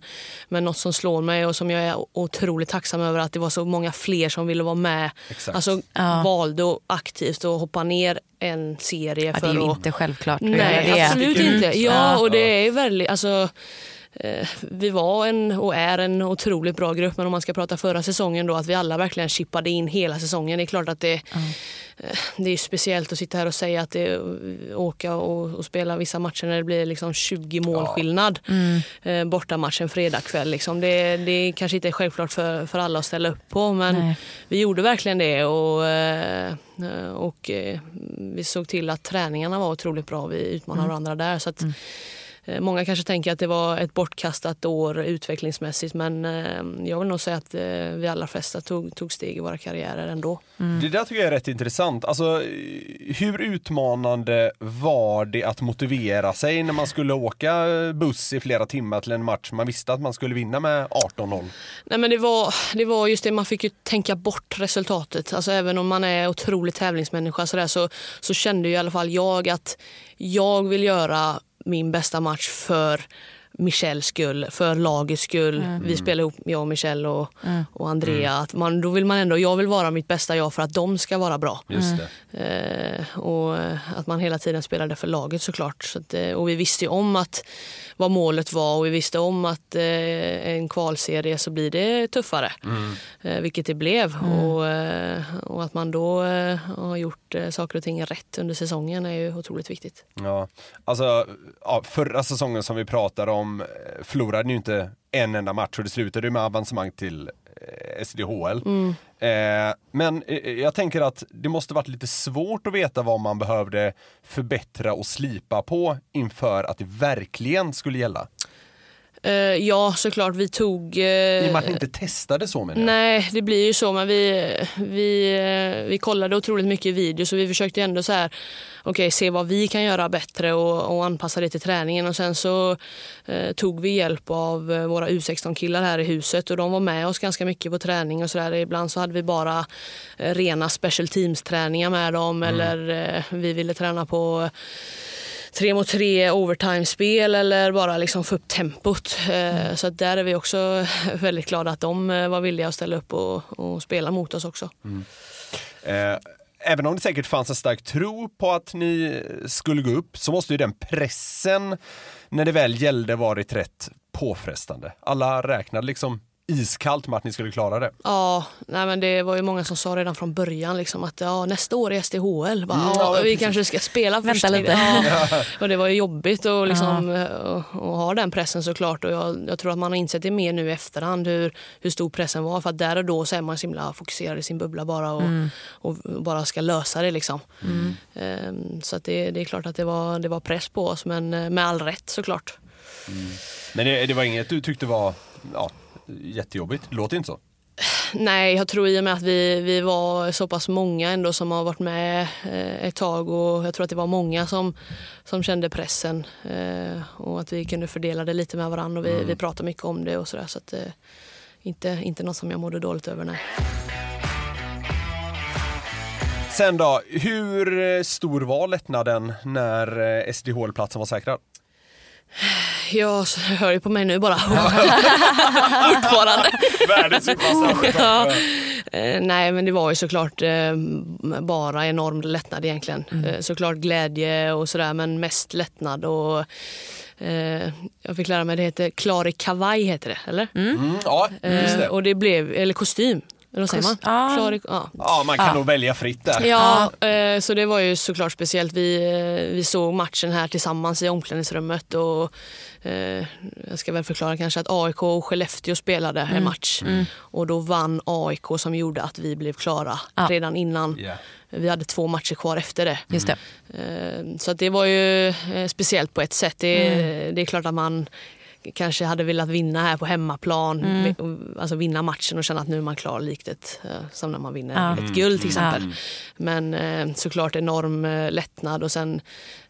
men något som slår mig och som jag är otroligt tacksam över att det var så många fler som ville vara med. Exakt. Alltså Ja. valde aktivt att hoppa ner en serie Ja, för det är ju att... inte självklart Nej, det. absolut Mm. inte. Ja, Ja. och det är väldigt... Alltså, eh, vi var en och är en otroligt bra grupp men om man ska prata förra säsongen då att vi alla verkligen chippade in hela säsongen. Det är klart att det, eh, det är speciellt att sitta här och säga att det, åka och, och spela vissa matcher när det blir liksom 20 målskillnad eh, bortamatchen fredagkväll. Liksom. Det, det kanske inte är självklart för, för alla att ställa upp på men Nej. vi gjorde verkligen det och, eh, och eh, vi såg till att träningarna var otroligt bra. Vi utmanade varandra där. Så att, eh, många kanske tänker att det var ett bortkastat år utvecklingsmässigt men eh, jag vill nog säga att eh, vi allra flesta tog, tog steg i våra karriärer ändå. Det där tycker jag är rätt intressant. Alltså, hur utmanande var det att motivera sig när man skulle åka buss i flera timmar till en match man visste att man skulle vinna med 18-0? Nej, men det, var, det var just det, man fick ju tänka bort resultatet. Alltså, även om man är otrolig tävlingsmänniska så, där, så, så kände ju i alla fall jag att jag vill göra min bästa match för Michels skull, för lagets skull. Vi spelar ihop, jag och Michel och, och Andrea. Att man, då vill man ändå, jag vill vara mitt bästa jag för att de ska vara bra. Just det. Eh, och att man hela tiden spelade för laget såklart. Så att, eh, och vi visste ju om att vad målet var och vi visste om att eh, en kvalserie så blir det tuffare. Eh, vilket det blev. Och, eh, och att man då eh, har gjort eh, saker och ting rätt under säsongen är ju otroligt viktigt. Ja, alltså ja, förra säsongen som vi pratar om förlorade ni ju inte en enda match och det slutade ju med avancemang till eh, SDHL. Eh, men eh, jag tänker att det måste varit lite svårt att veta vad man behövde förbättra och slipa på inför att det verkligen skulle gälla. Eh, ja, såklart. Vi tog... eh, I och med att ni inte testade så menar jag. Nej, det blir ju så. Men vi, vi, eh, vi kollade otroligt mycket video så vi försökte ändå så här, okej, se vad vi kan göra bättre och, och anpassa det till träningen. Och sen så eh, tog vi hjälp av eh, våra U16-killar här i huset och de var med oss ganska mycket på träning och så där. Ibland så hade vi bara rena special teams-träningar med dem eller eh, vi ville träna på tre mot tre overtime-spel eller bara liksom få upp tempot. Mm. Så där är vi också väldigt glada att de eh, var villiga att ställa upp och, och spela mot oss också. Mm. Eh, även om det säkert fanns en stark tro på att ni skulle gå upp så måste ju den pressen när det väl gällde varit rätt påfrestande. Alla räknade liksom iskallt med att ni skulle klara det. Ja, nej men det var ju många som sa redan från början liksom att ja, nästa år är SDHL. Bara, Mm, ja, vi precis. kanske ska spela först. Vänta lite. Ja. Och det var ju jobbigt att liksom, eh, att- att ha den pressen såklart. Och jag, jag tror att man har insett det mer nu i efterhand hur, hur stor pressen var. För att där och då så är man så himla fokuserad i sin bubbla bara och, och bara ska lösa det. Liksom. Ehm, Så att det, det är klart att det var, det var press på oss, men eh, med all rätt såklart. Men det, det var inget du tyckte var ja, jättejobbigt? Låter inte så. Nej, jag tror i och med att vi, vi var så pass många ändå som har varit med eh, ett tag och jag tror att det var många som, som kände pressen eh, och att vi kunde fördela det lite med varandra och vi, vi pratade mycket om det och sådär så att eh, inte, inte något som jag mådde dåligt över, nej. Sen då, hur stor var lättnaden när SDHL-platsen var säkrad? Jag hör ju på mig nu bara. Fortfarande. Världens ja. Eh, nej, men det var ju såklart eh, bara enorm lättnad egentligen. Eh, såklart glädje och sådär, men mest lättnad. Och, jag fick lära mig det heter Klari kavaj, heter det, eller? Mm, ja, just det. och det blev, eller kostym, eller vad säger man? ja. Klari, ja. Ja, man kan nog välja fritt där. Ja, eh, så det var ju såklart speciellt. Vi, eh, vi såg matchen här tillsammans i omklädningsrummet och eh, jag ska väl förklara kanske att AIK och Skellefteå spelade en match och då vann AIK som gjorde att vi blev klara redan innan. Ja. Vi hade två matcher kvar efter det. Just det. Eh, Så att det var ju eh, speciellt på ett sätt. Det, det är klart att man kanske hade velat vinna här på hemmaplan. Vi- Alltså vinna matchen och känna att nu är man klar likt ett, eh, som när man vinner Ja. ett guld till exempel. Men eh, såklart enorm eh, lättnad och sen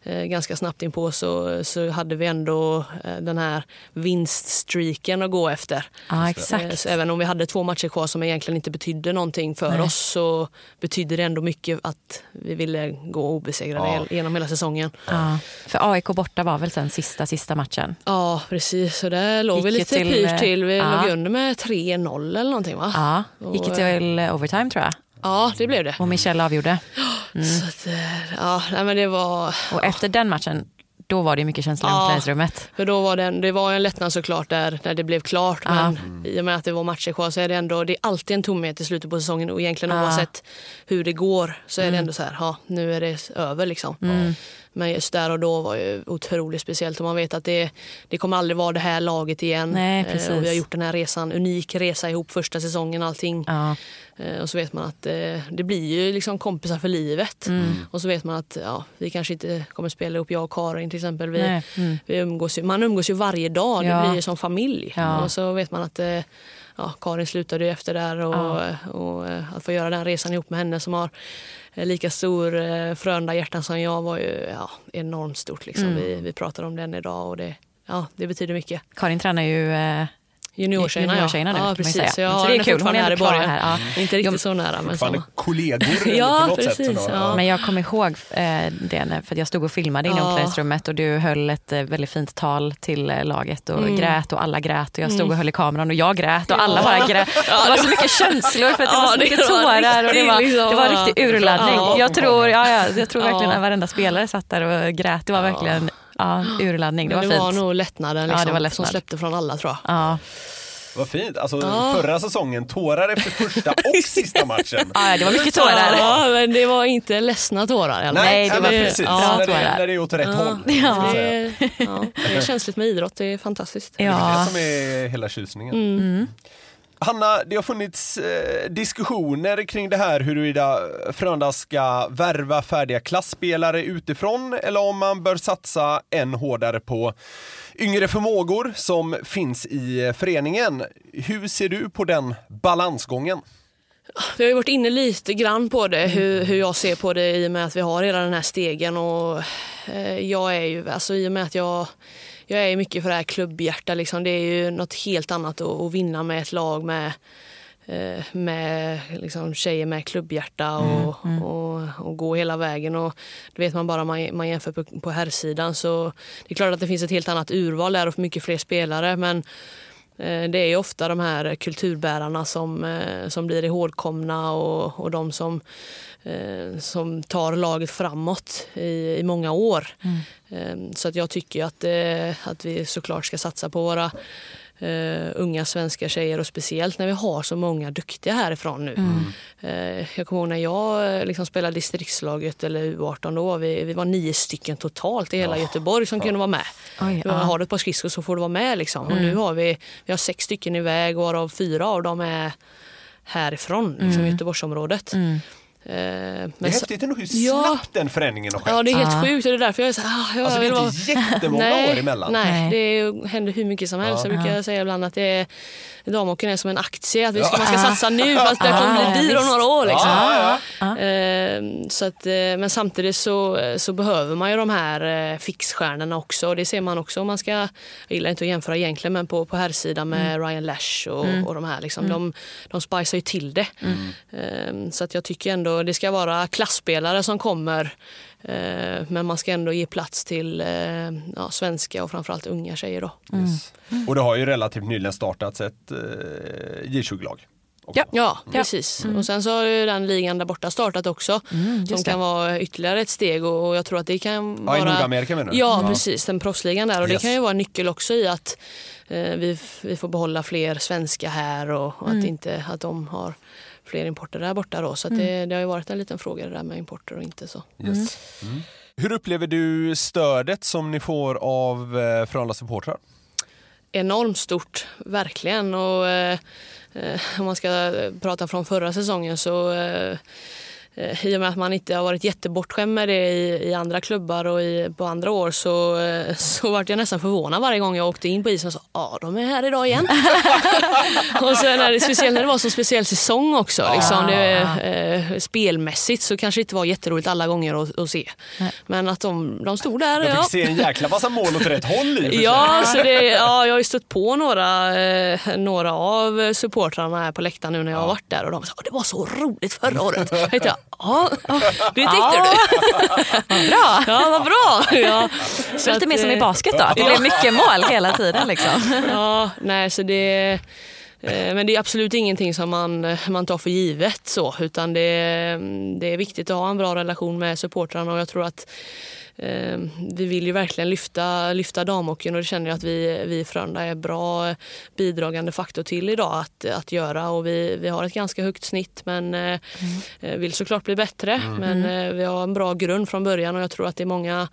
ganska snabbt inpå så, så hade vi ändå eh, den här vinststreaken att gå efter. Ja, Eh, exakt. Så även om vi hade två matcher kvar som egentligen inte betydde någonting för Nej. oss så betydde det ändå mycket att vi ville gå obesegrade Ja. genom hela säsongen. Ja. För AIK borta var väl sen sista, sista matchen? Ja, precis. Så där låg vi Gick ju lite till, pyrt till. Vi ja. låg under med 3-0 eller någonting va? Ja, gick till overtime tror jag. Ja, det blev det. Och Michel avgjorde. Så att, eh, ja, nej, men det var... Och efter den matchen, då var det mycket känslor i Ja. omklädningsrummet. För då var det, en, det var en lättnad såklart där när det blev klart. Ja. Men i och med att det var matcher kvar så är det ändå det är alltid en tomhet i slutet på säsongen. Och egentligen Ja. oavsett hur det går så är det ändå så här, ja, nu är det över liksom. Men just där och då var ju otroligt speciellt och man vet att det, det kommer aldrig vara det här laget igen. Nej, Eh, precis. Och vi har gjort den här resan, unik resa ihop första säsongen allting. Ja. Eh, Och så vet man att eh, det blir ju liksom kompisar för livet. Mm. Och så vet man att ja, vi kanske inte kommer spela ihop, jag och Karin till exempel. Vi, mm. vi umgås ju, man umgås ju varje dag, Ja. det blir ju som familj. Ja. Och så vet man att eh, ja, Karin slutade ju efter där och, Ja. och eh, att få göra den resan ihop med henne som har eh, lika stor eh, Frölunda hjärtan som jag var ju ja, enormt stort. Liksom. Mm. Vi, vi pratar om den idag och det, ja, det betyder mycket. Karin tränar ju eh, Juniortjejerna, juniortjejerna nu, ja. kan ja precis. säga. Så jag Så har det är henne kul, hon fortfarande är här i borgen. här, ja. Inte riktigt så nära men samma. kollegor Ja, på något precis, sätt. ja. Men jag kommer ihåg eh, det när- för att jag stod och filmade inne i Ja. omklädningsrummet och du höll ett eh, väldigt fint tal till eh, laget och Mm. grät och alla grät och jag stod och höll i kameran och jag grät och alla bara grät. Det var så mycket känslor för att det var så mycket tårar och det var, riktigt, det var liksom, riktig urladdning. ja. Jag tror, ja, ja, jag tror verkligen att varenda spelare satt där och grät. Det var verkligen ja, urladdning. Det var det var fint. nog lättnaden Ja, liksom, det var som lättnad. släppte från alla tror jag. Ja. Vad fint. Alltså Ja. förra säsongen, tårar efter första och sista matchen. Ja, det var mycket tårar. Ja, men det var inte ledsna tårar. fall. Nej, det var precis. ja, när, det, när det är åt rätt håll. Ja, att säga. det, ja, det är känsligt med idrott, det är fantastiskt. Det är Ja. det som är hela tjusningen. Mm. Hanna, det har funnits eh, diskussioner kring det här huruvida Frölunda ska värva färdiga klassspelare utifrån eller om man bör satsa än hårdare på yngre förmågor som finns i eh, föreningen. Hur ser du på den balansgången? Vi har ju varit inne lite grann på det, hur, hur jag ser på det i och med att vi har hela den här stegen. Och, eh, jag är ju, alltså, I och med att jag, jag är mycket för det här klubbhjärta, liksom, det är ju något helt annat att, att vinna med ett lag med eh, med liksom, tjejer med klubbhjärta och, och, och gå hela vägen. Och det vet man bara man, man jämför på, på herrsidan. Så det är klart att det finns ett helt annat urval där och mycket fler spelare. Men eh, det är ju ofta de här kulturbärarna som, eh, som blir ihågkomna och, och de som, eh, som tar laget framåt i, i många år. Eh, Så att jag tycker att, eh, att vi såklart ska satsa på våra eh, unga svenska tjejer och speciellt när vi har så många duktiga härifrån nu. Eh, jag kommer ihåg när jag eh, liksom spelade distriktslaget eller U18 då, vi, vi var nio stycken totalt i hela Göteborg som kunde vara med. Oj, ja. Har du ett par skridskor så får du vara med. Liksom. Och nu har vi, vi har sex stycken iväg varav fyra av dem är härifrån, liksom Göteborgsområdet. Eh, Det men är häftigt ändå hur Ja. snabbt den förändringen har skett. Ja, det är helt Ja. sjukt och det är därför jag är så här, ah, jag Alltså det är vara- inte jättemånga nej, år emellan. Nej, Nej. det är, händer hur mycket som helst. Jag brukar säga ibland att det är, damhockeyn är som en aktie, att vi ska, man ska satsa nu fast det kommer Ja, bli dyr om några år. Liksom. Ja, ja, Eh, så att, eh, men samtidigt så, så behöver man ju de här eh, fixstjärnorna också. Och det ser man också om man ska, jag gillar inte att jämföra egentligen, men på, på här sidan med Ryan Lash och, och de här. Liksom, de, de spicar ju till det. Eh, så att jag tycker ändå det ska vara klassspelare som kommer. Eh, men man ska ändå ge plats till eh, ja, svenska och framförallt unga tjejer. Då. Yes. Och det har ju relativt nyligen startats ett eh, J20-lag. också. Ja. Ja, precis. Och sen så har ju den ligan där borta startat också. som just det. kan vara ytterligare ett steg och och jag tror att det kan Ja, vara... i Nordamerika menar du? Ja, precis. Den proffsligan där. Och Yes. det kan ju vara en nyckel också i att eh, vi, vi får behålla fler svenska här och, och att, inte, att de har fler importer där borta. Då. Så att det, det har ju varit en liten fråga det där med importer och inte så. Yes. Mm. Hur upplever du stödet som ni får av eh, Frölunda supportrar? enormt stort, verkligen. Och, eh, eh, om man ska prata från förra säsongen så eh, i och med att man inte har varit jättebortskämd med det i, i andra klubbar och i, på andra år så, eh, så vart jag nästan förvånad varje gång jag åkte in på isen och sa ja de är här idag igen. och sen när det, speciellt när det var så speciell säsong också. Liksom, det, eh, spelmässigt så kanske det inte var jätteroligt alla gånger att, att se. Men att de, de stod där. Jag ja. fick se en jäkla massa mål åt rätt håll i. Ja, så det, ja, jag har ju stött på några, eh, några av supportrarna här på läktaren nu när jag har varit där och de sa det var så roligt förra året. Jag tänkte, ja, det tyckte du. Bra! Ja, vad bra. Ja, Så lite att, mer som i eh, basket då, att det blir mycket mål hela tiden. Liksom. Ja, nej så det eh, men det är absolut ingenting som man, man tar för givet så utan det, det är viktigt att ha en bra relation med supportrarna och jag tror att eh, vi vill ju verkligen lyfta, lyfta damhockeyn och det känner jag att vi, vi i Frölunda är bra bidragande faktor till idag att, att göra. Och vi, vi har ett ganska högt snitt men eh, eh, vill såklart bli bättre. Men eh, vi har en bra grund från början och jag tror att det är många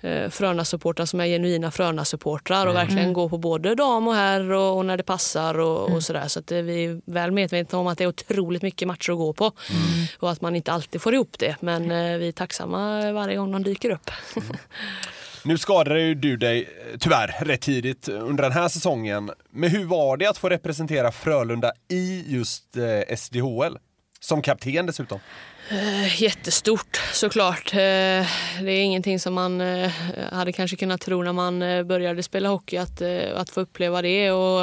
eh, Frölunda-supportrar som är genuina Frölunda-supportrar och verkligen går på både dam och herr och, och när det passar och, och sådär. Så att eh, vi är väl medvetna om att det är otroligt mycket matcher att gå på och att man inte alltid får ihop det. Men eh, vi är tacksamma varje gång de dyker upp. Nu skadade ju du dig eh, tyvärr rätt tidigt under den här säsongen. Men hur var det att få representera Frölunda i just eh, SDHL? Som kapten dessutom. Eh, Jättestort såklart. Eh, Det är ingenting som man eh, hade kanske kunnat tro när man eh, började spela hockey att, eh, att få uppleva det. Och,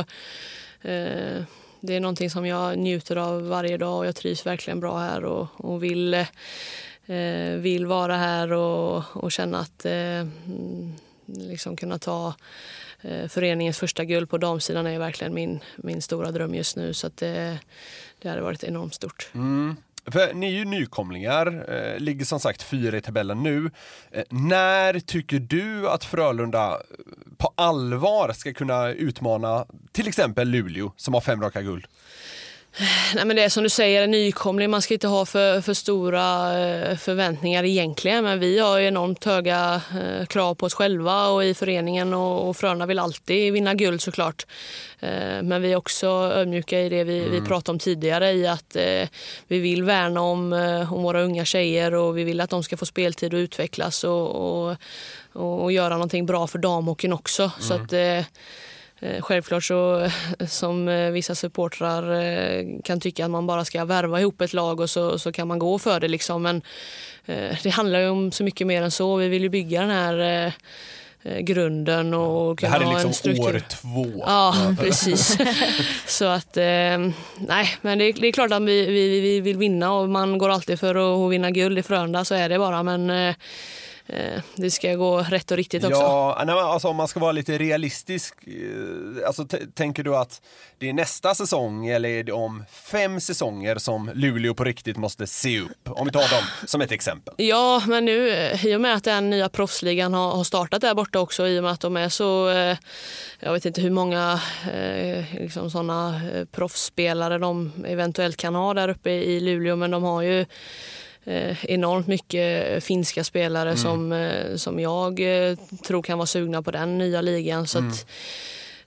eh, det är någonting som jag njuter av varje dag och jag trivs verkligen bra här och, och vill, eh, vill vara här och, och känna att eh, liksom kunna ta eh, föreningens första guld på damsidan är verkligen min, min stora dröm just nu. Så att det, det hade varit enormt stort. Mm. För ni är ju nykomlingar, eh, ligger som sagt fyra i tabellen nu. Eh, när tycker du att Frölunda eh, på allvar ska kunna utmana till exempel Luleå som har fem raka guld? Nej, men det är som du säger, en nykomling. Man ska inte ha för, för stora eh, förväntningar egentligen. Men vi har enormt höga eh, krav på oss själva och i föreningen och, och Frölunda vill alltid vinna guld såklart. Eh, men vi är också ödmjuka i det vi, vi pratade om tidigare i att vi vill värna om, om våra unga tjejer och vi vill att de ska få speltid och utvecklas och, och, och, göra någonting bra för damhockeyn också. Så att, Självklart så som eh, vissa supportrar eh, kan tycka att man bara ska värva ihop ett lag och så, så kan man gå för det liksom. Men eh, det handlar ju om så mycket mer än så. Vi vill ju bygga den här eh, eh, grunden och Det kunna här är liksom år två. Ja, precis. så att, eh, nej, men det, är- det är klart att vi, vi, vi vill vinna och man går alltid för att vinna guld i Frölunda, så är det bara. Men eh, eh, det ska gå rätt och riktigt också. Ja, nej, alltså, om man ska vara lite realistisk, eh, alltså, tänker du att det är nästa säsong eller är det om fem säsonger som Luleå på riktigt måste se upp? Om vi tar dem som ett exempel. Ja, men nu eh, i och med att den nya proffsligan har, har startat där borta också i och med att de är så, eh, jag vet inte hur många eh, liksom sådana eh, proffsspelare de eventuellt kan ha där uppe i Luleå, men de har ju eh, enormt mycket finska spelare som, eh, som jag eh, tror kan vara sugna på den nya ligan. Så att,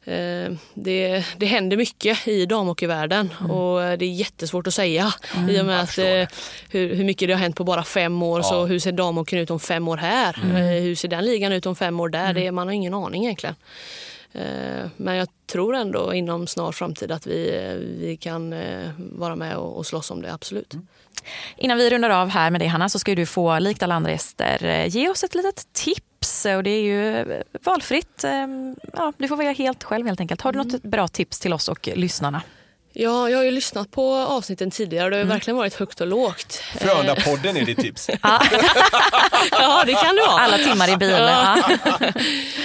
Eh, det, det händer mycket i damhockeyvärlden och eh, det är jättesvårt att säga i och med att, eh, hur, hur mycket det har hänt på bara fem år. Så hur ser damhockeyn ut om fem år här? Eh, hur ser den ligan ut om fem år där? Det, man har ingen aning egentligen. Eh, men jag tror ändå inom snar framtid att vi, eh, vi kan eh, vara med och, och slåss om det, absolut. Innan vi rundar av här med dig Hanna så ska du få, likt alla andra gäster, eh, ge oss ett litet tips. Och det är ju eh, valfritt. Eh, Ja, du får välja helt själv helt enkelt. Har du något bra tips till oss och lyssnarna? Ja, jag har ju lyssnat på avsnitten tidigare och det har ju verkligen varit högt och lågt. Frölunda-podden är ditt tips. Ja, det kan det vara. Alla timmar i bilen. Ja.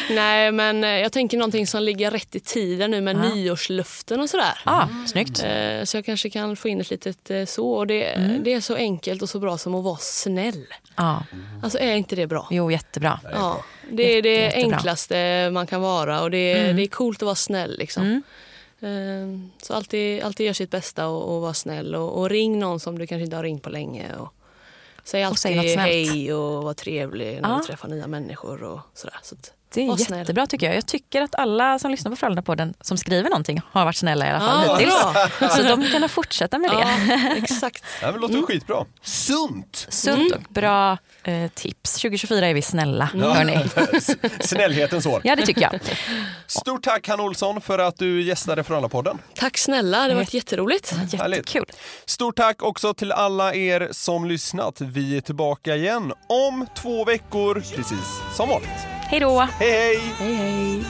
Nej, men eh, jag tänker någonting som ligger rätt i tiden nu med nyårslöften och sådär. Ah, snyggt. Eh, Så jag kanske kan få in ett litet eh, så. Och det, det är så enkelt och så bra som att vara snäll. Ja. Alltså är inte det bra? Jo, jättebra. Ja, det är det Jätte- jättebra. enklaste man kan vara och det, det är coolt att vara snäll. Liksom. Eh, Så alltid, alltid gör sitt bästa och, och vara snäll. Och, och ring någon som du kanske inte har ringt på länge. Och säg alltid säg något snällt. hej och var trevlig när Ja. du träffar nya människor. Och sådär. Så att, Det är jättebra tycker jag. Jag tycker att alla som lyssnar på Frölunda-podden som skriver någonting har varit snälla i alla fall Ja, hittills. bra. Så de kan fortsätta med det. Ja, exakt. Det låter mm. skitbra. Sunt! Sunt och bra eh, tips. 2024 är vi snälla, hörni. Snällhetens år. Ja, det tycker jag. Stort tack Hanna Olsson för att du gästade Frölunda-podden. Tack snälla, det har varit jätteroligt. Jättekul. Stort tack också till alla er som lyssnat. Vi är tillbaka igen om två veckor, precis som vanligt. Hej då! hej! hej, hej.